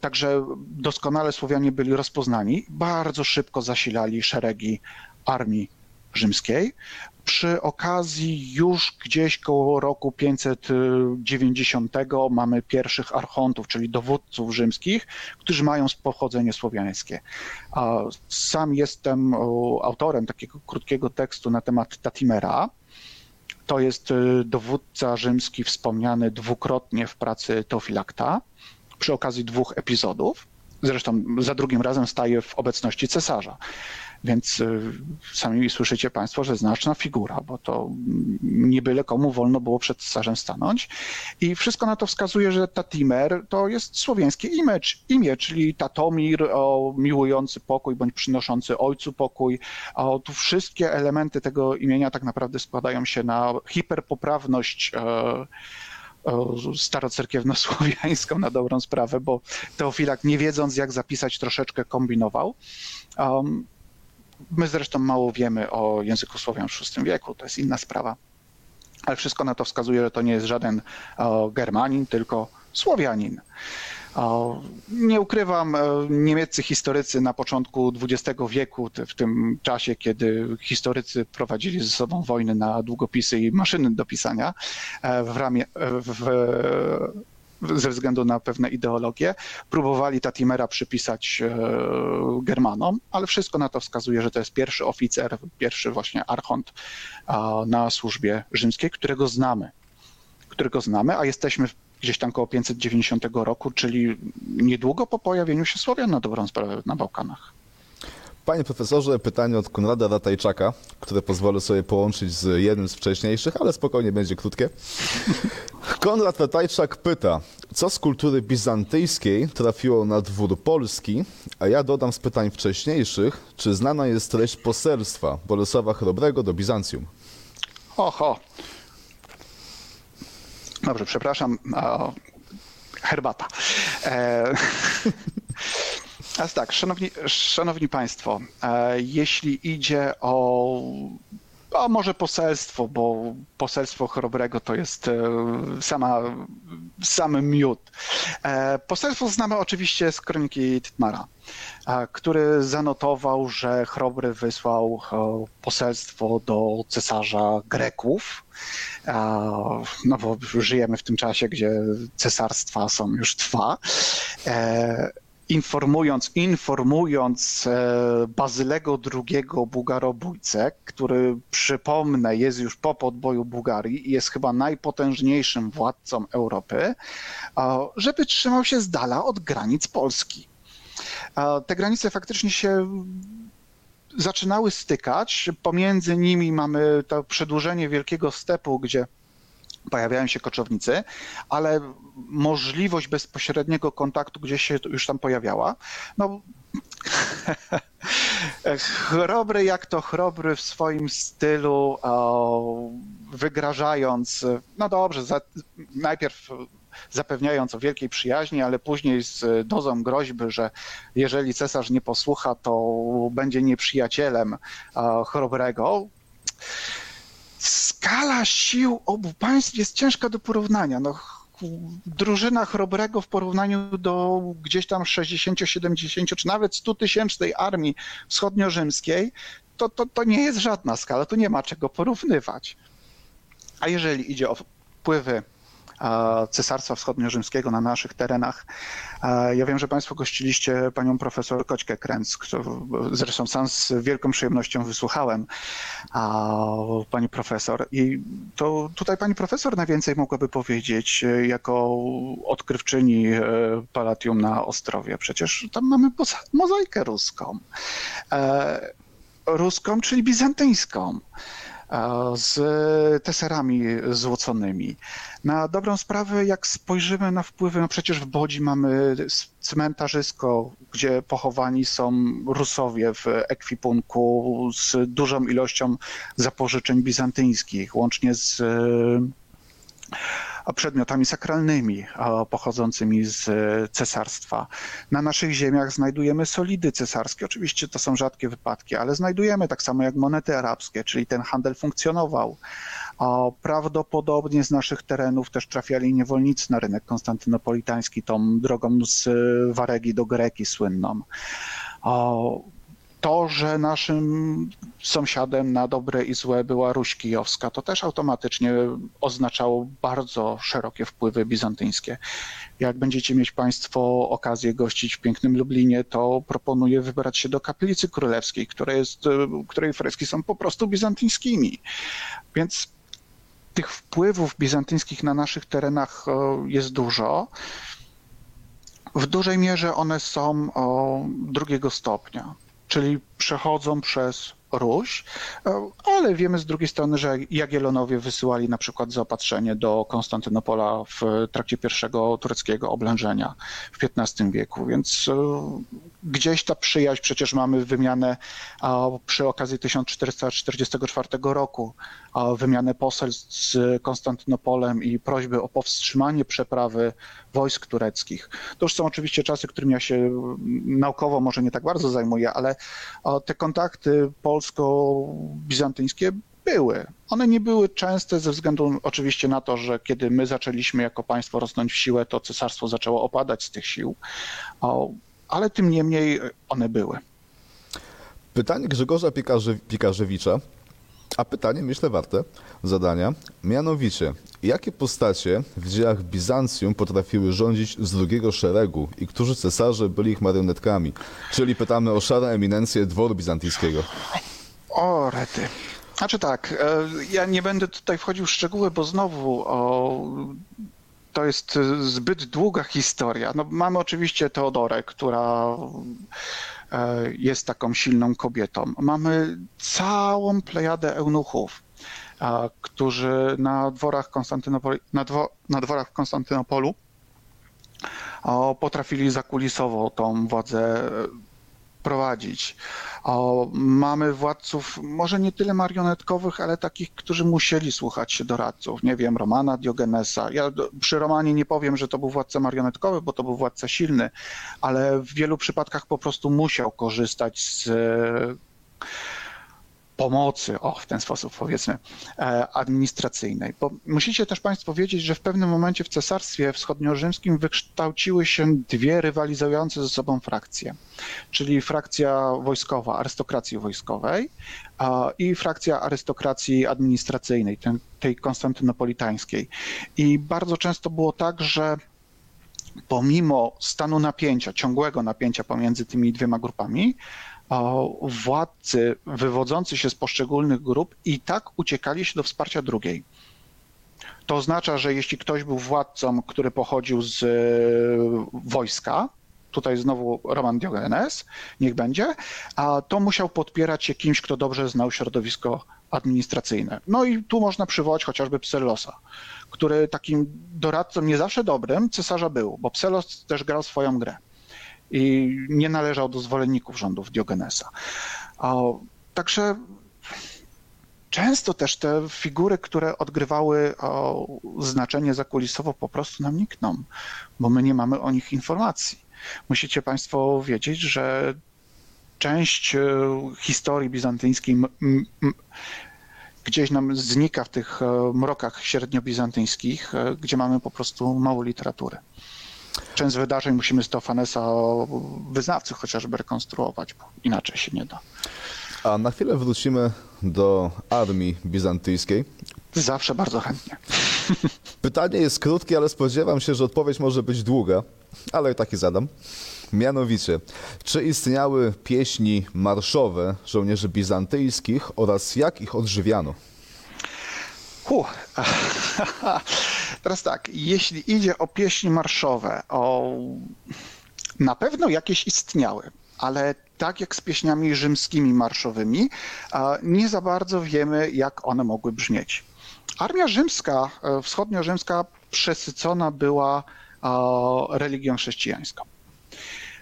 Także doskonale Słowianie byli rozpoznani, bardzo szybko zasilali szeregi armii rzymskiej. Przy okazji już gdzieś koło roku 590 mamy pierwszych archontów, czyli dowódców rzymskich, którzy mają pochodzenie słowiańskie. Sam jestem autorem takiego krótkiego tekstu na temat Tatimera. To jest y, dowódca rzymski wspomniany dwukrotnie w pracy Teofilakta przy okazji dwóch epizodów. Zresztą za drugim razem staje w obecności cesarza. Więc y, sami słyszycie Państwo, że znaczna figura, bo to nie byle komu wolno było przed cesarzem stanąć. I wszystko na to wskazuje, że Tatimer to jest słowiańskie imię, imię czyli Tatomir, o, miłujący pokój bądź przynoszący ojcu pokój. O, tu wszystkie elementy tego imienia tak naprawdę składają się na hiperpoprawność. E, starocerkiewno-słowiańską na dobrą sprawę, bo Teofilak nie wiedząc jak zapisać troszeczkę kombinował. Um, my zresztą mało wiemy o języku Słowian w VI wieku, to jest inna sprawa, ale wszystko na to wskazuje, że to nie jest żaden Germanin, tylko Słowianin. Nie ukrywam, e, niemieccy historycy na początku XX wieku, w tym czasie, kiedy historycy prowadzili ze sobą wojny na długopisy i maszyny do pisania e, w ramie, e, w, ze względu na pewne ideologie, próbowali Tatimera przypisać Germanom, ale wszystko na to wskazuje, że to jest pierwszy oficer, pierwszy właśnie archont na służbie rzymskiej, którego znamy którego znamy, a jesteśmy gdzieś tam koło 590 roku, czyli niedługo po pojawieniu się Słowian na dobrą sprawę na Bałkanach. Panie profesorze, pytanie od Konrada Ratajczaka, które pozwolę sobie połączyć z jednym z wcześniejszych, ale spokojnie będzie krótkie. Konrad Ratajczak pyta, co z kultury bizantyjskiej trafiło na dwór polski, a ja dodam z pytań wcześniejszych, czy znana jest treść poselstwa Bolesława Chrobrego do Bizancjum? Oho, Dobrze, przepraszam. herbata. E, A tak, szanowni, szanowni Państwo, e, jeśli idzie o, a może poselstwo, bo poselstwo chrobrego to jest e, sama, sam miód. E, Poselstwo znamy oczywiście z kroniki Tytmara, który zanotował, że chrobry wysłał e, poselstwo do cesarza Greków, no bo żyjemy w tym czasie, gdzie cesarstwa są już dwa. E, informując, informując e, Bazylego II Bugarobójcę, który przypomnę jest już po podboju Bułgarii i jest chyba najpotężniejszym władcą Europy, e, żeby trzymał się z dala od granic Polski. Te granice faktycznie się zaczynały stykać. Pomiędzy nimi mamy to przedłużenie Wielkiego Stepu, gdzie pojawiają się koczownicy, ale możliwość bezpośredniego kontaktu gdzieś się już tam pojawiała. No, chrobry jak to chrobry w swoim stylu, o, wygrażając, no dobrze, za, najpierw zapewniając o wielkiej przyjaźni, ale później z dozą groźby, że jeżeli cesarz nie posłucha, to będzie nieprzyjacielem chrobrego skala sił obu państw jest ciężka do porównania. No, drużyna Chrobrego w porównaniu do gdzieś tam 60, 70 czy nawet 100 tysięcznej armii wschodniorzymskiej, to, to, to nie jest żadna skala, tu nie ma czego porównywać. A jeżeli idzie o wpływy Cesarstwa Wschodniorzymskiego na naszych terenach. E, Ja wiem, że Państwo gościliście panią profesor Koćkę Kręc, którą zresztą sam z wielką przyjemnością wysłuchałem pani profesor. I to tutaj pani profesor najwięcej mogłaby powiedzieć e, jako odkrywczyni e, Palatium na Ostrowie. Przecież tam mamy mozaikę ruską. E, Ruską, czyli bizantyjską e, z teserami złoconymi. Na dobrą sprawę, jak spojrzymy na wpływy, no przecież w Bodzi mamy cmentarzysko, gdzie pochowani są Rusowie w ekwipunku z dużą ilością zapożyczeń bizantyjskich, łącznie z przedmiotami sakralnymi pochodzącymi z e, cesarstwa. Na naszych ziemiach znajdujemy solidy cesarskie. Oczywiście to są rzadkie wypadki, ale znajdujemy tak samo jak monety arabskie, czyli ten handel funkcjonował. Prawdopodobnie z naszych terenów też trafiali niewolnicy na rynek konstantynopolitański, tą drogą z e, Waregi do Greki słynną. To, że naszym sąsiadem na dobre i złe była Ruś Kijowska, to też automatycznie oznaczało bardzo szerokie wpływy bizantyńskie. Jak będziecie mieć Państwo okazję gościć w pięknym Lublinie, to proponuję wybrać się do Kaplicy Królewskiej, jest, e, której freski są po prostu bizantyńskimi. Więc tych wpływów bizantyńskich na naszych terenach e, jest dużo. W dużej mierze one są drugiego stopnia, czyli przechodzą przez Ruś, e, ale wiemy z drugiej strony, że Jagiellonowie wysyłali na przykład zaopatrzenie do Konstantynopola w trakcie pierwszego tureckiego oblężenia w XV wieku, więc e, gdzieś ta przyjaźń, przecież mamy wymianę przy okazji 1444 roku, wymianę poselstw z Konstantynopolem i prośby o powstrzymanie przeprawy wojsk tureckich. To już są oczywiście czasy, którymi ja się mm, naukowo może nie tak bardzo zajmuję, ale te kontakty polsko-bizantyńskie były. One nie były częste ze względu oczywiście na to, że kiedy my zaczęliśmy jako państwo rosnąć w siłę, to cesarstwo zaczęło opadać z tych sił, ale tym niemniej one były. Pytanie Grzegorza Piekarze, a pytanie myślę warte zadania. Mianowicie, jakie postacie w dziejach Bizancjum potrafiły rządzić z drugiego szeregu i którzy cesarze byli ich marionetkami? Czyli pytamy o szare eminencje dworu bizantyjskiego. O, rety. Znaczy tak, e, ja nie będę tutaj wchodził w szczegóły, bo znowu o, to jest e, zbyt długa historia. No, mamy oczywiście Teodorę, która jest taką silną kobietą. Mamy całą plejadę eunuchów, którzy na dworach, Konstantynopoli, na, dwo, na dworach w Konstantynopolu potrafili zakulisowo tą władzę wprowadzić. O, mamy władców może nie tyle marionetkowych, ale takich, którzy musieli słuchać się doradców. Nie wiem, Romana Diogenesa. Ja przy Romanie nie powiem, że to był władca marionetkowy, bo to był władca silny, ale w wielu przypadkach po prostu musiał korzystać z pomocy, o w ten sposób powiedzmy, e, administracyjnej. Bo musicie też Państwo wiedzieć, że w pewnym momencie w Cesarstwie Wschodniorzymskim wykształciły się dwie rywalizujące ze sobą frakcje, czyli frakcja wojskowa, arystokracji wojskowej i frakcja arystokracji administracyjnej, tej konstantynopolitańskiej. I bardzo często było tak, że pomimo stanu napięcia, ciągłego napięcia pomiędzy tymi dwiema grupami, władcy wywodzący się z poszczególnych grup i tak uciekali się do wsparcia drugiej. To oznacza, że jeśli ktoś był władcą, który pochodził z e, wojska, tutaj znowu Roman Diogenes, niech będzie, a to musiał podpierać się kimś, kto dobrze znał środowisko administracyjne. No i tu można przywołać chociażby Psellosa, który takim doradcą nie zawsze dobrym cesarza był, bo Psellos też grał swoją grę i nie należał do zwolenników rządów Diogenesa. Także często też te figury, które odgrywały znaczenie zakulisowo, po prostu nam nikną, bo my nie mamy o nich informacji. Musicie Państwo wiedzieć, że część e, historii bizantyjskiej gdzieś nam znika w tych e, mrokach średniobizantyjskich, e, gdzie mamy po prostu mało literatury część wydarzeń musimy z Teofanesa wyznawcy chociażby rekonstruować, bo inaczej się nie da. A na chwilę wrócimy do armii bizantyjskiej. Zawsze bardzo chętnie. Pytanie jest krótkie, ale spodziewam się, że odpowiedź może być długa, ale taki zadam. Mianowicie, czy istniały pieśni marszowe żołnierzy bizantyjskich oraz jak ich odżywiano? Huh. Teraz tak, jeśli idzie o pieśni marszowe, o... na pewno jakieś istniały, ale tak jak z pieśniami rzymskimi marszowymi, nie za bardzo wiemy, jak one mogły brzmieć. Armia rzymska, e, wschodnio-rzymska przesycona była religią chrześcijańską.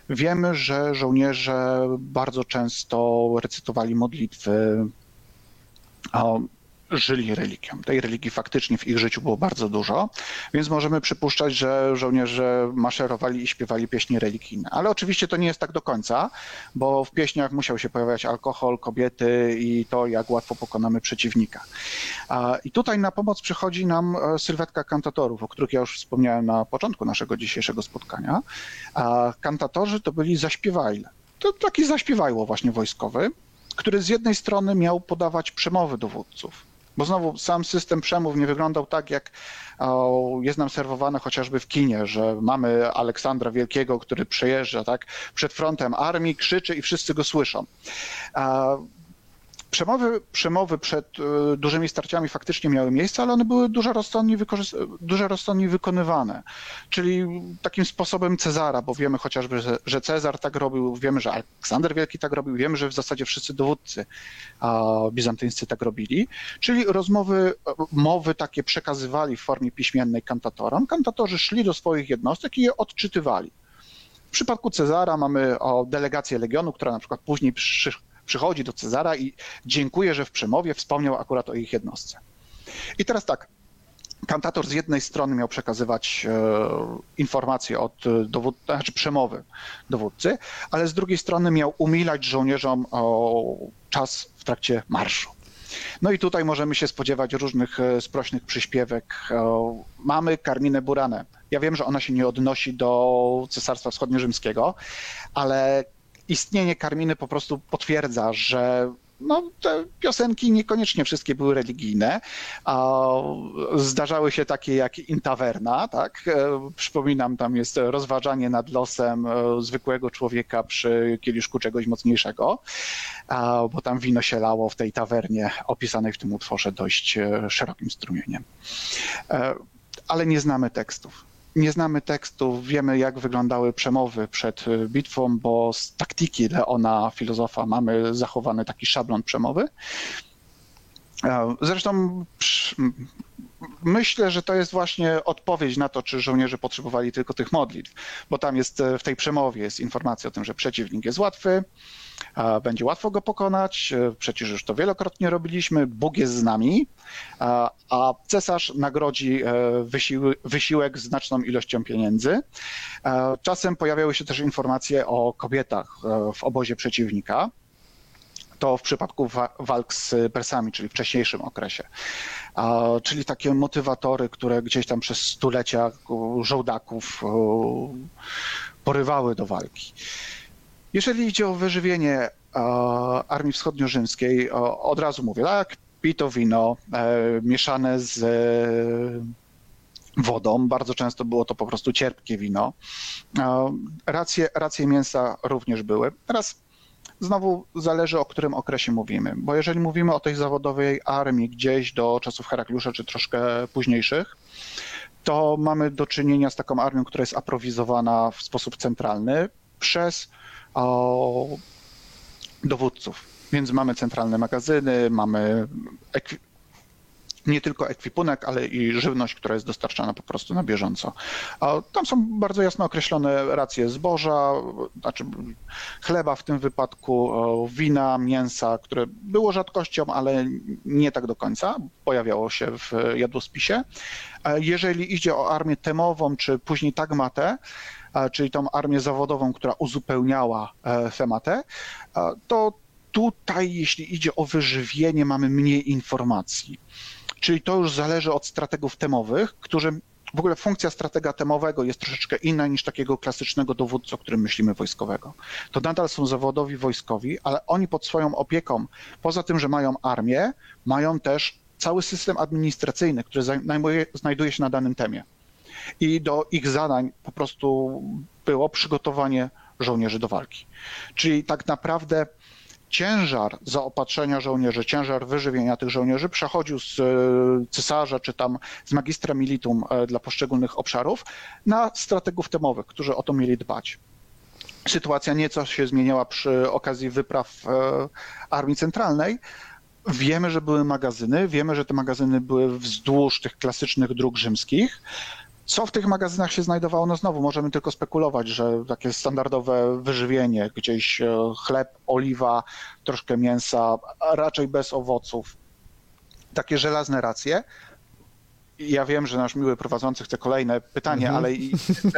Wiemy, że żołnierze bardzo często recytowali modlitwy, żyli religią. Tej religii faktycznie w ich życiu było bardzo dużo, więc możemy przypuszczać, że żołnierze maszerowali i śpiewali pieśni religijne. Ale oczywiście to nie jest tak do końca, bo w pieśniach musiał się pojawiać alkohol, kobiety i to, jak łatwo pokonamy przeciwnika. I tutaj na pomoc przychodzi nam e, sylwetka kantatorów, o których ja już wspomniałem na początku naszego dzisiejszego spotkania. Kantatorzy to byli zaśpiewajle. To taki zaśpiewajło właśnie wojskowy, który z jednej strony miał podawać przemowy dowódców, bo znowu sam system przemów nie wyglądał tak, jak jest nam serwowane chociażby w kinie, że mamy Aleksandra Wielkiego, który przejeżdża tak, przed frontem armii, krzyczy i wszyscy go słyszą. Przemowy, przemowy przed e, dużymi starciami faktycznie miały miejsce, ale one były dużo rozsądniej, dużo wykonywane. Czyli takim sposobem Cezara, bo wiemy chociażby, że, Cezar tak robił, wiemy, że Aleksander Wielki tak robił, wiemy, że w zasadzie wszyscy dowódcy bizantyńscy tak robili. Czyli rozmowy, mowy takie przekazywali w formie piśmiennej kantatorom. Kantatorzy szli do swoich jednostek i je odczytywali. W przypadku Cezara mamy delegację Legionu, która na przykład później przy, przychodzi do Cezara i dziękuję, że w przemowie wspomniał akurat o ich jednostce. I teraz tak, kantator z jednej strony miał przekazywać e, informacje od dowód, znaczy przemowy dowódcy, ale z drugiej strony miał umilać żołnierzom o czas w trakcie marszu. No i tutaj możemy się spodziewać różnych e, sprośnych przyśpiewek. E, mamy Karminę Buranę. Ja wiem, że ona się nie odnosi do Cesarstwa Wschodnio-Rzymskiego, ale istnienie Karminy po prostu potwierdza, że no, te piosenki niekoniecznie wszystkie były religijne. A zdarzały się takie jak Intaverna, tak? E, przypominam, tam jest rozważanie nad losem e, zwykłego człowieka przy kieliszku czegoś mocniejszego, bo tam wino się lało w tej tawernie opisanej w tym utworze dość e, szerokim strumieniem. Ale nie znamy tekstów nie znamy tekstów, wiemy jak wyglądały przemowy przed y, bitwą, bo z taktyki Leona, filozofa, mamy zachowany taki szablon przemowy. E, zresztą myślę, że to jest właśnie odpowiedź na to, czy żołnierze potrzebowali tylko tych modlitw, bo tam jest e, w tej przemowie jest informacja o tym, że przeciwnik jest łatwy, będzie łatwo go pokonać, e, przecież już to wielokrotnie robiliśmy, Bóg jest z nami, a, cesarz nagrodzi e, wysiłek znaczną ilością pieniędzy. Czasem pojawiały się też informacje o kobietach w obozie przeciwnika. To w przypadku wa- walk z Persami, czyli w wcześniejszym okresie. Czyli takie motywatory, które gdzieś tam przez stulecia żołdaków porywały do walki. Jeżeli idzie o wyżywienie Armii Wschodnio-Rzymskiej, od razu mówię, tak, pito wino e, mieszane z e, wodą. Bardzo często było to po prostu cierpkie wino. Racje, racje mięsa również były. Teraz znowu zależy o którym okresie mówimy, bo jeżeli mówimy o tej zawodowej armii gdzieś do czasów Herakliusza czy troszkę późniejszych, to mamy do czynienia z taką armią, która jest aprowizowana w sposób centralny przez o, dowódców. Więc mamy centralne magazyny, mamy nie tylko ekwipunek, ale i żywność, która jest dostarczana po prostu na bieżąco. A tam są bardzo jasno określone racje zboża, znaczy chleba w tym wypadku, wina, mięsa, które było rzadkością, ale nie tak do końca, pojawiało się w jadłospisie. Jeżeli idzie o armię temową, czy później tagmatę, czyli tą armię zawodową, która uzupełniała e, tematę, to tutaj, jeśli idzie o wyżywienie, mamy mniej informacji. Czyli to już zależy od strategów temowych, którzy w ogóle funkcja stratega temowego jest troszeczkę inna niż takiego klasycznego dowódcy, o którym myślimy wojskowego. To nadal są zawodowi wojskowi, ale oni pod swoją opieką, poza tym, że mają armię, mają też cały system administracyjny, który zajmuje, znajduje się na danym temie. I do ich zadań po prostu było przygotowanie żołnierzy do walki. Czyli tak naprawdę ciężar zaopatrzenia żołnierzy, ciężar wyżywienia tych żołnierzy przechodził z e, cesarza czy tam z magistra militum e, dla poszczególnych obszarów na strategów temowych, którzy o to mieli dbać. Sytuacja nieco się zmieniała przy okazji wypraw e, Armii Centralnej. Wiemy, że były magazyny, wiemy, że te magazyny były wzdłuż tych klasycznych dróg rzymskich. Co w tych magazynach się znajdowało? No znowu możemy tylko spekulować, że takie standardowe wyżywienie, gdzieś e, chleb, oliwa, troszkę mięsa, raczej bez owoców. Takie żelazne racje. Ja wiem, że nasz miły prowadzący chce kolejne pytanie, ale i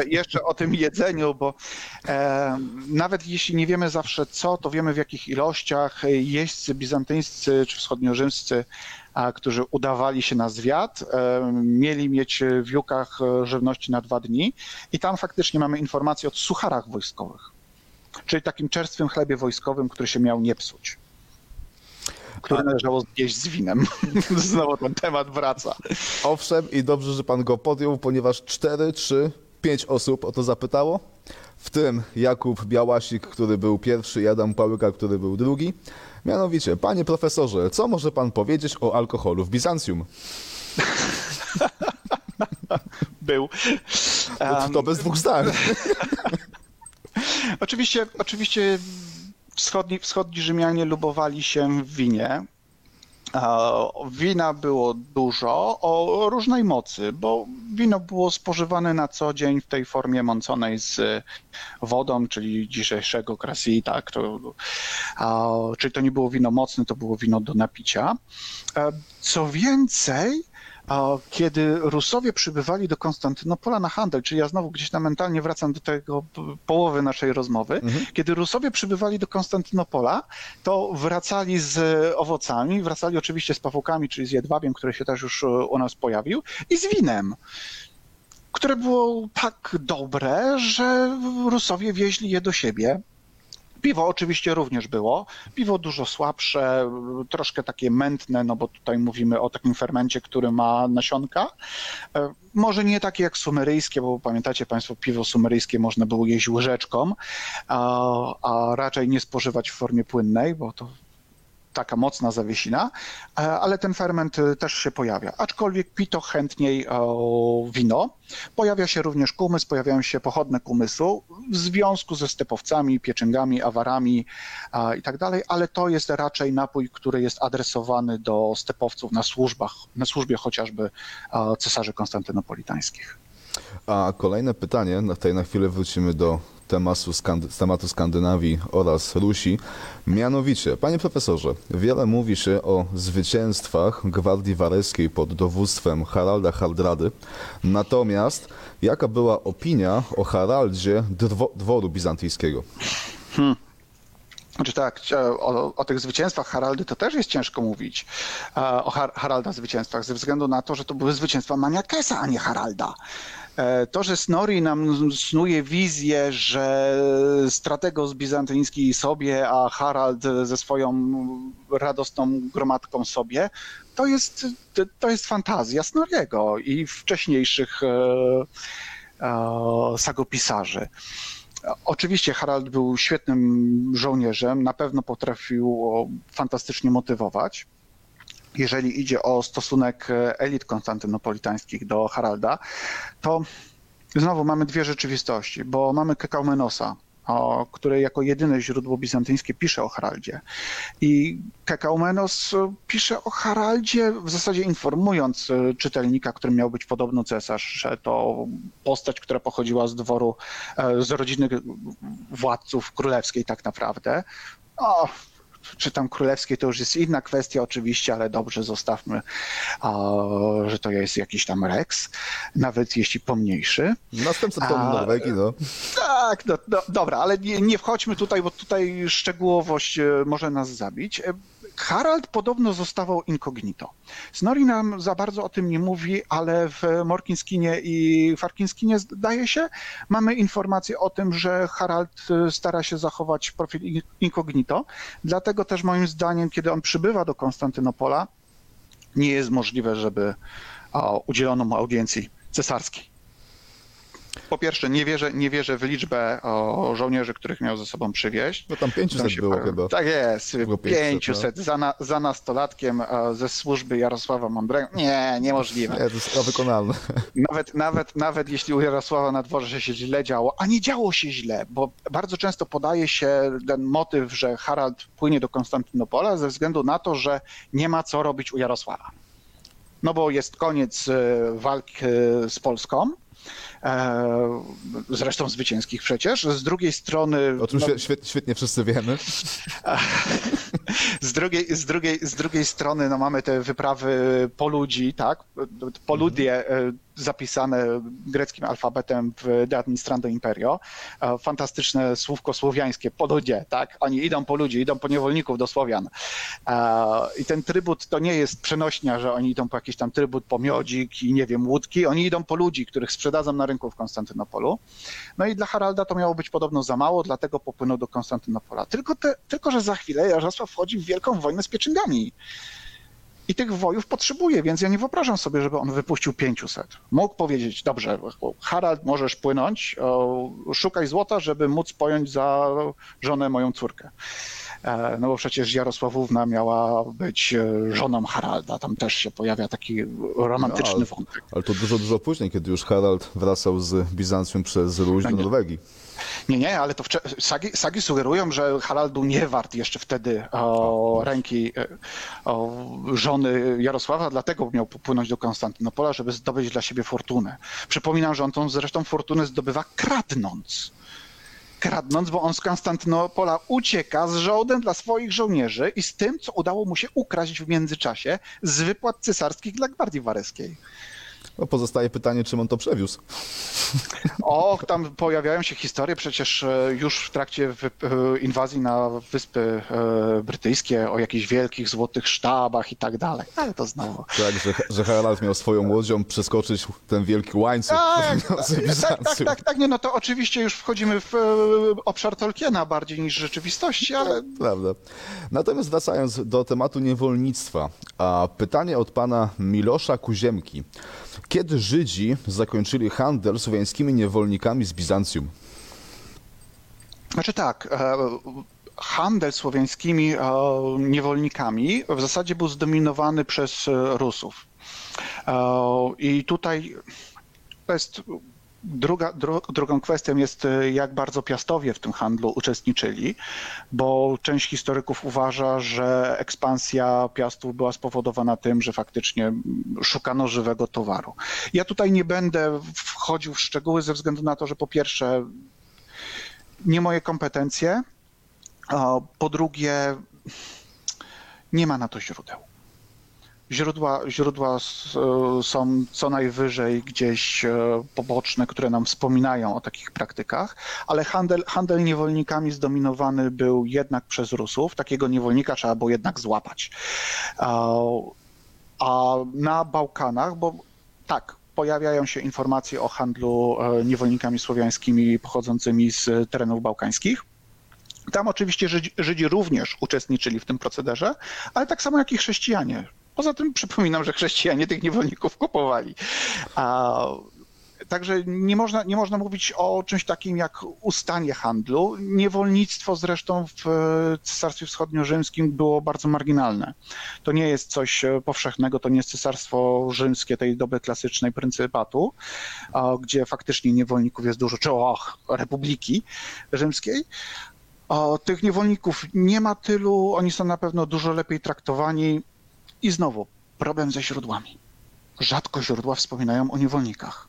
jeszcze o tym jedzeniu, bo e, nawet jeśli nie wiemy zawsze co, to wiemy w jakich ilościach jeźdźcy bizantyńscy czy wschodniorzymscy a, którzy udawali się na zwiat, e, mieli mieć w jukach żywności na dwa dni. I tam faktycznie mamy informacje o sucharach wojskowych, czyli takim czerstwym chlebie wojskowym, który się miał nie psuć, który należało zjeść z winem. Znowu ten temat wraca. Owszem, i dobrze, że pan go podjął, ponieważ 4, 3, 5 osób o to zapytało. W tym Jakub Białasik, który był pierwszy, i Adam Pałyka, który był drugi. Mianowicie, panie profesorze, co może pan powiedzieć o alkoholu w Bizancjum? Był. To, to bez dwóch zdań. Oczywiście, oczywiście wschodni, wschodni Rzymianie lubowali się w winie. Wina było dużo o różnej mocy, bo wino było spożywane na co dzień w tej formie mąconej z wodą, czyli dzisiejszego krasi, czyli to nie było wino mocne, to było wino do napicia. E, Co więcej, kiedy Rusowie przybywali do Konstantynopola na handel, czyli ja znowu gdzieś tam mentalnie wracam do tego połowy naszej rozmowy, kiedy Rusowie przybywali do Konstantynopola, to wracali z owocami, wracali oczywiście z pawłkami, czyli z jedwabiem, który się też już e, u nas pojawił, i z winem które było tak dobre, że Rusowie wieźli je do siebie. Piwo oczywiście również było. Piwo dużo słabsze, troszkę takie mętne, no bo tutaj mówimy o takim fermencie, który ma nasionka. E, Może nie takie jak sumeryjskie, bo pamiętacie Państwo, piwo sumeryjskie można było jeść łyżeczką, a, a raczej nie spożywać w formie płynnej, bo to taka mocna zawiesina, e, ale ten ferment e, też się pojawia. Aczkolwiek pito chętniej o, wino. Pojawia się również kumys, pojawiają się pochodne kumysu. w związku ze stepowcami, pieczęgami, awarami i tak dalej, ale to jest raczej napój, który jest adresowany do stepowców na służbach, na służbie chociażby cesarzy konstantynopolitańskich. A kolejne pytanie, na- tutaj na chwilę wrócimy do tematu, Skandy- tematu Skandynawii oraz Rusi. Mianowicie, panie profesorze, wiele mówi się o zwycięstwach Gwardii Wareskiej pod dowództwem Haralda Hardrady. Natomiast jaka była opinia o Haraldzie drwo, dworu bizantyjskiego? Znaczy tak, o, o tych zwycięstwach Haraldy to też jest ciężko mówić, e, o Har Haralda zwycięstwach, ze względu na to, że to były zwycięstwa Maniakesa, a nie Haralda. E, To, że Snorri nam snuje wizję, że strategos bizantyński sobie, a Harald ze swoją radosną gromadką sobie, to jest, to jest fantazja Snorriego i wcześniejszych e, e, sagopisarzy. Oczywiście Harald był świetnym żołnierzem, na pewno potrafił fantastycznie motywować. Jeżeli idzie o stosunek e, elit konstantynopolitańskich do Haralda, to znowu mamy dwie rzeczywistości, bo mamy Kekaumenosa, który jako jedyne źródło bizantyńskie pisze o Haraldzie. I Kekaumenos e, pisze o Haraldzie, w zasadzie informując e, czytelnika, którym miał być podobno cesarz, że to postać, która pochodziła z dworu, z rodziny władców królewskiej tak naprawdę. O, czy tam królewskiej to już jest inna kwestia oczywiście, ale dobrze zostawmy, że to jest jakiś tam Rex, nawet jeśli pomniejszy. Następca A- Norwegii, no. Tak, no, no, dobra, ale nie, nie wchodźmy tutaj, bo tutaj szczegółowość e, może nas zabić. Harald podobno zostawał incognito. Snorri nam za bardzo o tym nie mówi, ale w Morkinskinie i Farkinskinie zdaje się, mamy informację o tym, że Harald e, stara się zachować profil in- incognito. Dlatego też moim zdaniem, kiedy on przybywa do Konstantynopola, nie jest możliwe, żeby udzielono mu audiencji cesarskiej. Po pierwsze, nie wierzę, nie wierzę w liczbę o, żołnierzy, których miał ze sobą przywieźć. No tam 500 Tam się było chyba. Tak jest, Było 500, 500 za, na, za nastolatkiem e, ze służby Jarosława Mądrego. Nie, niemożliwe. Nie, to jest wykonalne. Nawet, nawet, nawet jeśli u Jarosława na dworze się źle działo, a nie działo się źle, bo bardzo często podaje się ten motyw, że Harald płynie do Konstantynopola ze względu na to, że nie ma co robić u Jarosława. No bo jest koniec e, walk e, z Polską, zresztą zwycięskich przecież. Z drugiej strony... O czym no, świe- świetnie, świetnie wszyscy wiemy. z drugiej, z drugiej, z drugiej strony no, mamy te wyprawy po ludzi, tak? Poludie e, zapisane greckim alfabetem w De Administrando Imperio. E, Fantastyczne słówko słowiańskie, poludzie, tak? Oni idą po ludzi, idą po niewolników do Słowian. E, I ten trybut to nie jest przenośnia, że oni idą po jakiś tam trybut, po miodzik i nie wiem, łódki. Oni idą po ludzi, których sprzedadzą na rynku w Konstantynopolu. No i dla Haralda to miało być podobno za mało, dlatego popłynął do Konstantynopola. Tylko, te, tylko że za chwilę Jarosław wchodzi w wielką wojnę z pieczęgami. I tych wojów potrzebuje, więc ja nie wyobrażam sobie, żeby on wypuścił 500. Mógł powiedzieć, dobrze, Harald, możesz płynąć, szukaj złota, żeby móc pojąć za żonę moją córkę. E, No bo przecież Jarosławówna miała być e, żoną Haralda. Tam też się pojawia taki romantyczny No, ale- wątek. Ale to dużo, dużo później, kiedy już Harald wracał z Bizancjum przez Ruś do No nie. Norwegii. Nie, nie, ale to sagi, sagi sugerują, że Harald był nie wart jeszcze wtedy o, ręki e, o, żony Jarosława, dlatego miał popłynąć do Konstantynopola, żeby zdobyć dla siebie fortunę. Przypominam, że on tą zresztą fortunę zdobywa kradnąc. Kradnąc, bo on z Konstantynopola ucieka z żołdem dla swoich żołnierzy i z tym, co udało mu się ukraść w międzyczasie z wypłat cesarskich dla Gwardii Wareskiej. No, pozostaje pytanie, czym on to przewiózł. Och, tam pojawiają się historie przecież e, już w trakcie e, inwazji na Wyspy e, Brytyjskie o jakichś wielkich złotych sztabach i tak dalej. Ale to znowu. Tak, że, że Harald miał swoją łodzią przeskoczyć ten wielki łańcuch Tak, tak, tak, tak, tak, nie, no to oczywiście już wchodzimy w e, obszar Tolkiena bardziej niż rzeczywistości, ale Prawda. Natomiast wracając do tematu niewolnictwa, a pytanie od pana Milosza Kuziemki. Kiedy Żydzi zakończyli handel słowiańskimi niewolnikami z Bizancjum? Znaczy tak, e, handel słowiańskimi e, niewolnikami w zasadzie był zdominowany przez e, Rusów. I tutaj to jest Druga, dru, drugą kwestią jest, y, jak bardzo Piastowie w tym handlu uczestniczyli, bo część historyków uważa, że ekspansja Piastów była spowodowana tym, że faktycznie szukano żywego towaru. Ja tutaj nie będę wchodził w szczegóły ze względu na to, że po pierwsze nie moje kompetencje, po drugie nie ma na to źródeł. Źródła, źródła są co najwyżej gdzieś e, poboczne, które nam wspominają o takich praktykach, ale handel, handel niewolnikami zdominowany był jednak przez Rusów. Takiego niewolnika trzeba było jednak złapać. A na Bałkanach, bo tak, pojawiają się informacje o handlu e, niewolnikami słowiańskimi pochodzącymi z terenów bałkańskich. Tam oczywiście Żydzi, Żydzi również uczestniczyli w tym procederze, ale tak samo jak i chrześcijanie. Poza tym przypominam, że chrześcijanie tych niewolników kupowali. A, także nie można, nie można mówić o czymś takim jak ustanie handlu. Niewolnictwo zresztą w Cesarstwie Wschodnio-Rzymskim było bardzo marginalne. To nie jest coś powszechnego, to nie jest Cesarstwo Rzymskie tej doby klasycznej pryncypatu, gdzie faktycznie niewolników jest dużo, czy och, Republiki Rzymskiej. O, tych niewolników nie ma tylu, oni są na pewno dużo lepiej traktowani. I znowu problem ze źródłami. Rzadko źródła wspominają o niewolnikach.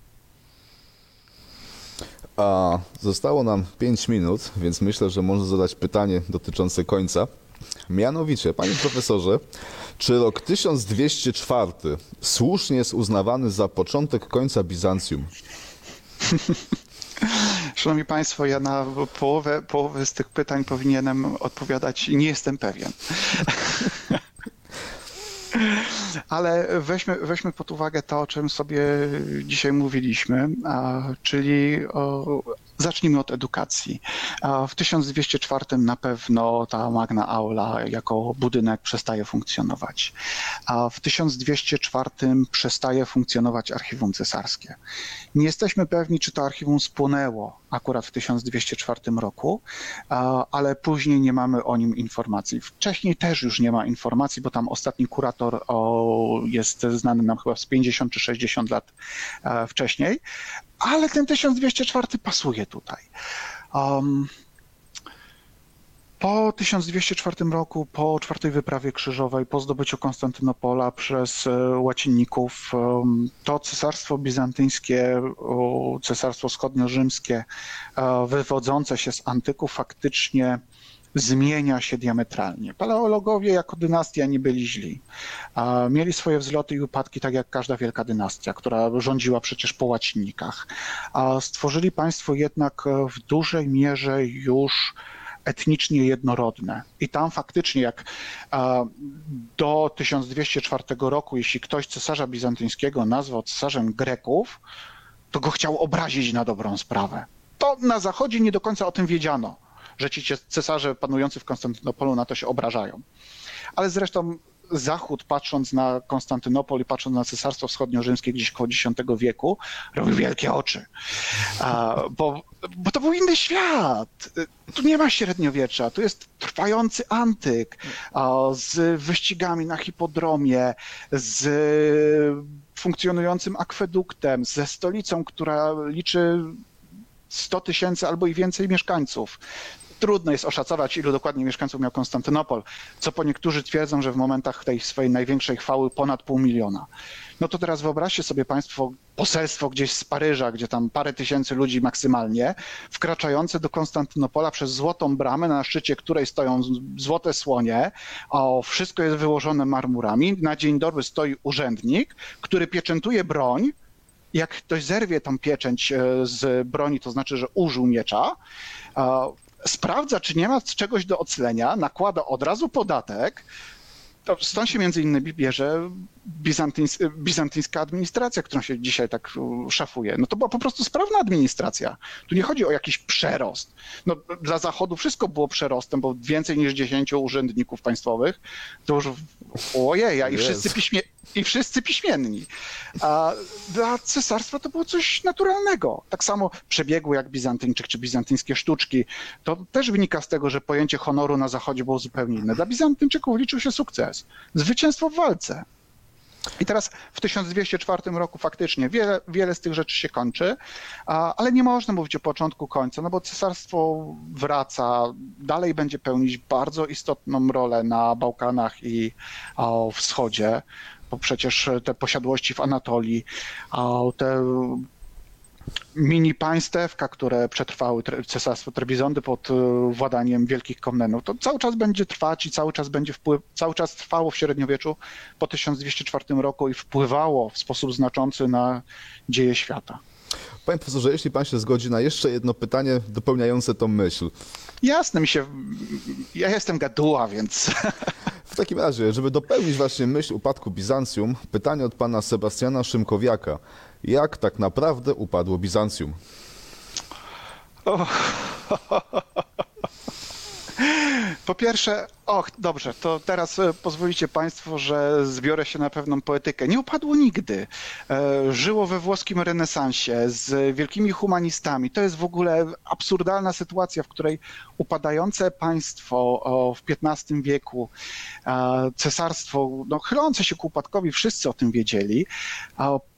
A zostało nam 5 minut, więc myślę, że można zadać pytanie dotyczące końca. Mianowicie, panie profesorze, czy rok 1204 słusznie jest uznawany za początek końca Bizancjum? Szanowni Państwo, ja na połowę, połowę z tych pytań powinienem odpowiadać nie jestem pewien. Ale weźmy, weźmy pod uwagę to, o czym sobie dzisiaj mówiliśmy, czyli o, zacznijmy od edukacji. W 1204 na pewno ta Magna Aula jako budynek przestaje funkcjonować. A w 1204 przestaje funkcjonować archiwum cesarskie. Nie jesteśmy pewni, czy to archiwum spłonęło akurat w 1204 roku, ale później nie mamy o nim informacji. Wcześniej też już nie ma informacji, bo tam ostatni kurator jest znany nam chyba z 50 czy 60 lat e, wcześniej, ale ten 1204 pasuje tutaj. Po 1204 roku, po czwartej wyprawie krzyżowej, po zdobyciu Konstantynopola przez e, łacinników, to cesarstwo bizantyjskie, cesarstwo wschodnio-rzymskie, e, wywodzące się z antyku, faktycznie zmienia się diametralnie. Paleologowie jako dynastia nie byli źli. Mieli swoje wzloty i upadki, tak jak każda wielka dynastia, która rządziła przecież po łacinnikach. Stworzyli państwo jednak w dużej mierze już etnicznie jednorodne. I tam faktycznie, jak do 1204 roku, jeśli ktoś cesarza bizantyńskiego nazwał cesarzem Greków, to go chciał obrazić na dobrą sprawę. To na zachodzie nie do końca o tym wiedziano że ci cesarze panujący w Konstantynopolu na to się obrażają. Ale zresztą Zachód, patrząc na Konstantynopol i patrząc na Cesarstwo Wschodnio-Rzymskie gdzieś koło X wieku, robił wielkie oczy. bo, bo to był inny świat. Tu nie ma średniowiecza, tu jest trwający antyk z wyścigami na hipodromie, z funkcjonującym akweduktem, ze stolicą, która liczy 100 tysięcy albo i więcej mieszkańców. Trudno jest oszacować, ilu dokładnie mieszkańców miał Konstantynopol, co po niektórzy twierdzą, że w momentach tej swojej największej chwały ponad pół miliona. No to teraz wyobraźcie sobie Państwo poselstwo gdzieś z Paryża, gdzie tam parę tysięcy ludzi maksymalnie, wkraczające do Konstantynopola przez złotą bramę, na szczycie której stoją złote słonie, o, wszystko jest wyłożone marmurami. Na dzień dobry stoi urzędnik, który pieczętuje broń, jak ktoś zerwie tą pieczęć e, z broni, to znaczy, że użył miecza, sprawdza, czy nie ma czegoś do oclenia, nakłada od razu podatek, stąd się między innymi bierze bizantyńs bizantyńska administracja, którą się dzisiaj tak szafuje. No to była po prostu sprawna administracja. Tu nie chodzi o jakiś przerost. No, dla Zachodu wszystko było przerostem, bo więcej niż 10 urzędników państwowych to już ojeja i wszyscy, piśmie, i wszyscy piśmienni. A dla cesarstwa to było coś naturalnego. Tak samo przebiegły jak Bizantyńczyk czy bizantyńskie sztuczki. To też wynika z tego, że pojęcie honoru na Zachodzie było zupełnie inne. Dla Bizantyńczyków liczył się sukces, zwycięstwo w walce. I teraz w 1204 roku faktycznie wiele, wiele z tych rzeczy się kończy, ale nie można mówić o początku końca, no bo cesarstwo wraca, dalej będzie pełnić bardzo istotną rolę na Bałkanach i wschodzie, bo przecież te posiadłości w Anatolii, te mini państewka, które przetrwały cesarstwo Trebizondy pod e, władaniem wielkich Komnenów, to cały czas będzie trwać i cały czas będzie wpływ, cały czas trwało w średniowieczu po 1204 roku i wpływało w sposób znaczący na dzieje świata. Panie profesorze, jeśli pan się zgodzi na jeszcze jedno pytanie dopełniające tą myśl. Jasne mi się, ja jestem gaduła, więc W takim razie, żeby dopełnić właśnie myśl upadku Bizancjum, pytanie od pana Sebastiana Szymkowiaka. Jak tak naprawdę upadło Bizancjum? Po pierwsze, och, dobrze, to teraz e, pozwolicie Państwo, że zbiorę się na pewną poetykę. Nie upadło nigdy. E, Żyło we włoskim renesansie z wielkimi humanistami. To jest w ogóle absurdalna sytuacja, w której upadające państwo w XV wieku, e, cesarstwo, no, chylące się ku upadkowi, wszyscy o tym wiedzieli,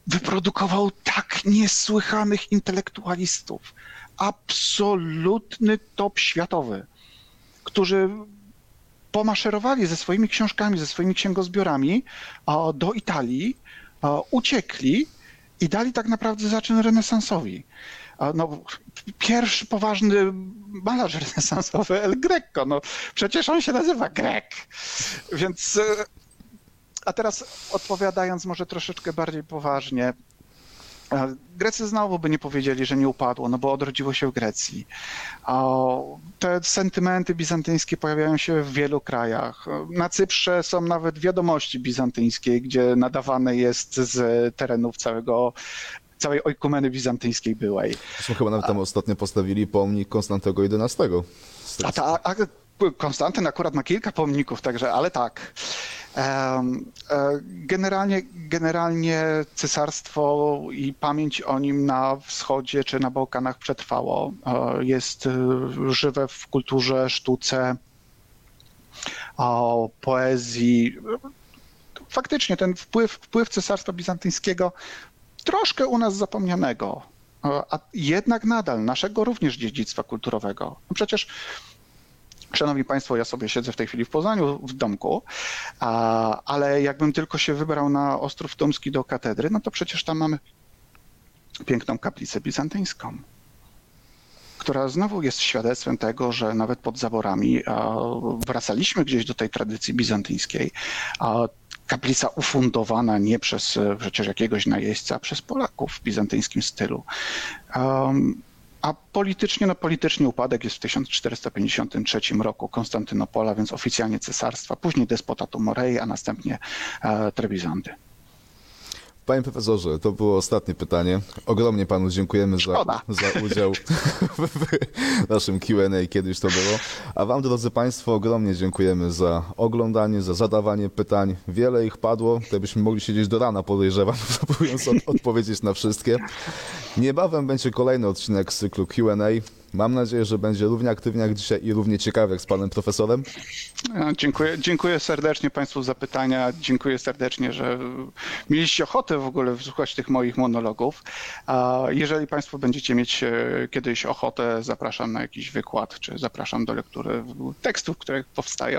wyprodukował tak niesłychanych intelektualistów. Absolutny top światowy którzy pomaszerowali ze swoimi książkami, ze swoimi księgozbiorami do Italii, uciekli i dali tak naprawdę zaczyn renesansowi. No, pierwszy poważny malarz renesansowy El Greco, no przecież on się nazywa Grek. Więc e, a teraz odpowiadając może troszeczkę bardziej poważnie, Grecy znowu by nie powiedzieli, że nie upadło, no bo odrodziło się w Grecji. A Te sentymenty bizantyńskie pojawiają się w wielu krajach. Na Cyprze są nawet wiadomości bizantyńskie, gdzie nadawane jest z terenów całego, całej ojkumeny bizantyńskiej byłej. Zresztą chyba nawet tam ostatnio postawili pomnik Konstantego XI. A, ta, a Konstantyn akurat ma kilka pomników, także, ale tak. E, Generalnie, generalnie cesarstwo i pamięć o nim na wschodzie czy na Bałkanach przetrwało. E, Jest e, żywe w kulturze, sztuce, poezji. Faktycznie ten wpływ, wpływ cesarstwa bizantyńskiego troszkę u nas zapomnianego, a jednak nadal naszego również dziedzictwa kulturowego. No Przecież Szanowni Państwo, ja sobie siedzę w tej chwili w Poznaniu w domku, a, ale jakbym tylko się wybrał na Ostrów Tumski do katedry, no to przecież tam mamy piękną kaplicę bizantyńską, która znowu jest świadectwem tego, że nawet pod zaborami a, wracaliśmy gdzieś do tej tradycji bizantyńskiej. A, kaplica ufundowana nie przez e, przecież jakiegoś najeźdźca, a przez Polaków w bizantyńskim stylu. Um, a politycznie, no politycznie upadek jest w 1453 roku Konstantynopola, więc oficjalnie cesarstwa, później despotatu Morei, a następnie e, Trebizondy. Panie profesorze, to było ostatnie pytanie. Ogromnie panu dziękujemy za, za udział w naszym Q&A, kiedyś to było. A wam, drodzy państwo, ogromnie dziękujemy za oglądanie, za zadawanie pytań. Wiele ich padło, tutaj byśmy mogli siedzieć do rana, podejrzewam, próbując od, odpowiedzieć na wszystkie. Niebawem będzie kolejny odcinek z cyklu Q&A. Mam nadzieję, że będzie równie aktywnie jak dzisiaj i równie ciekawy jak z panem profesorem. E, Dziękuję, dziękuję serdecznie Państwu za pytania. Dziękuję serdecznie, że mieliście ochotę w ogóle wysłuchać tych moich monologów. Jeżeli Państwo będziecie mieć e, kiedyś ochotę, zapraszam na jakiś wykład, czy zapraszam do lektury tekstów, które powstają.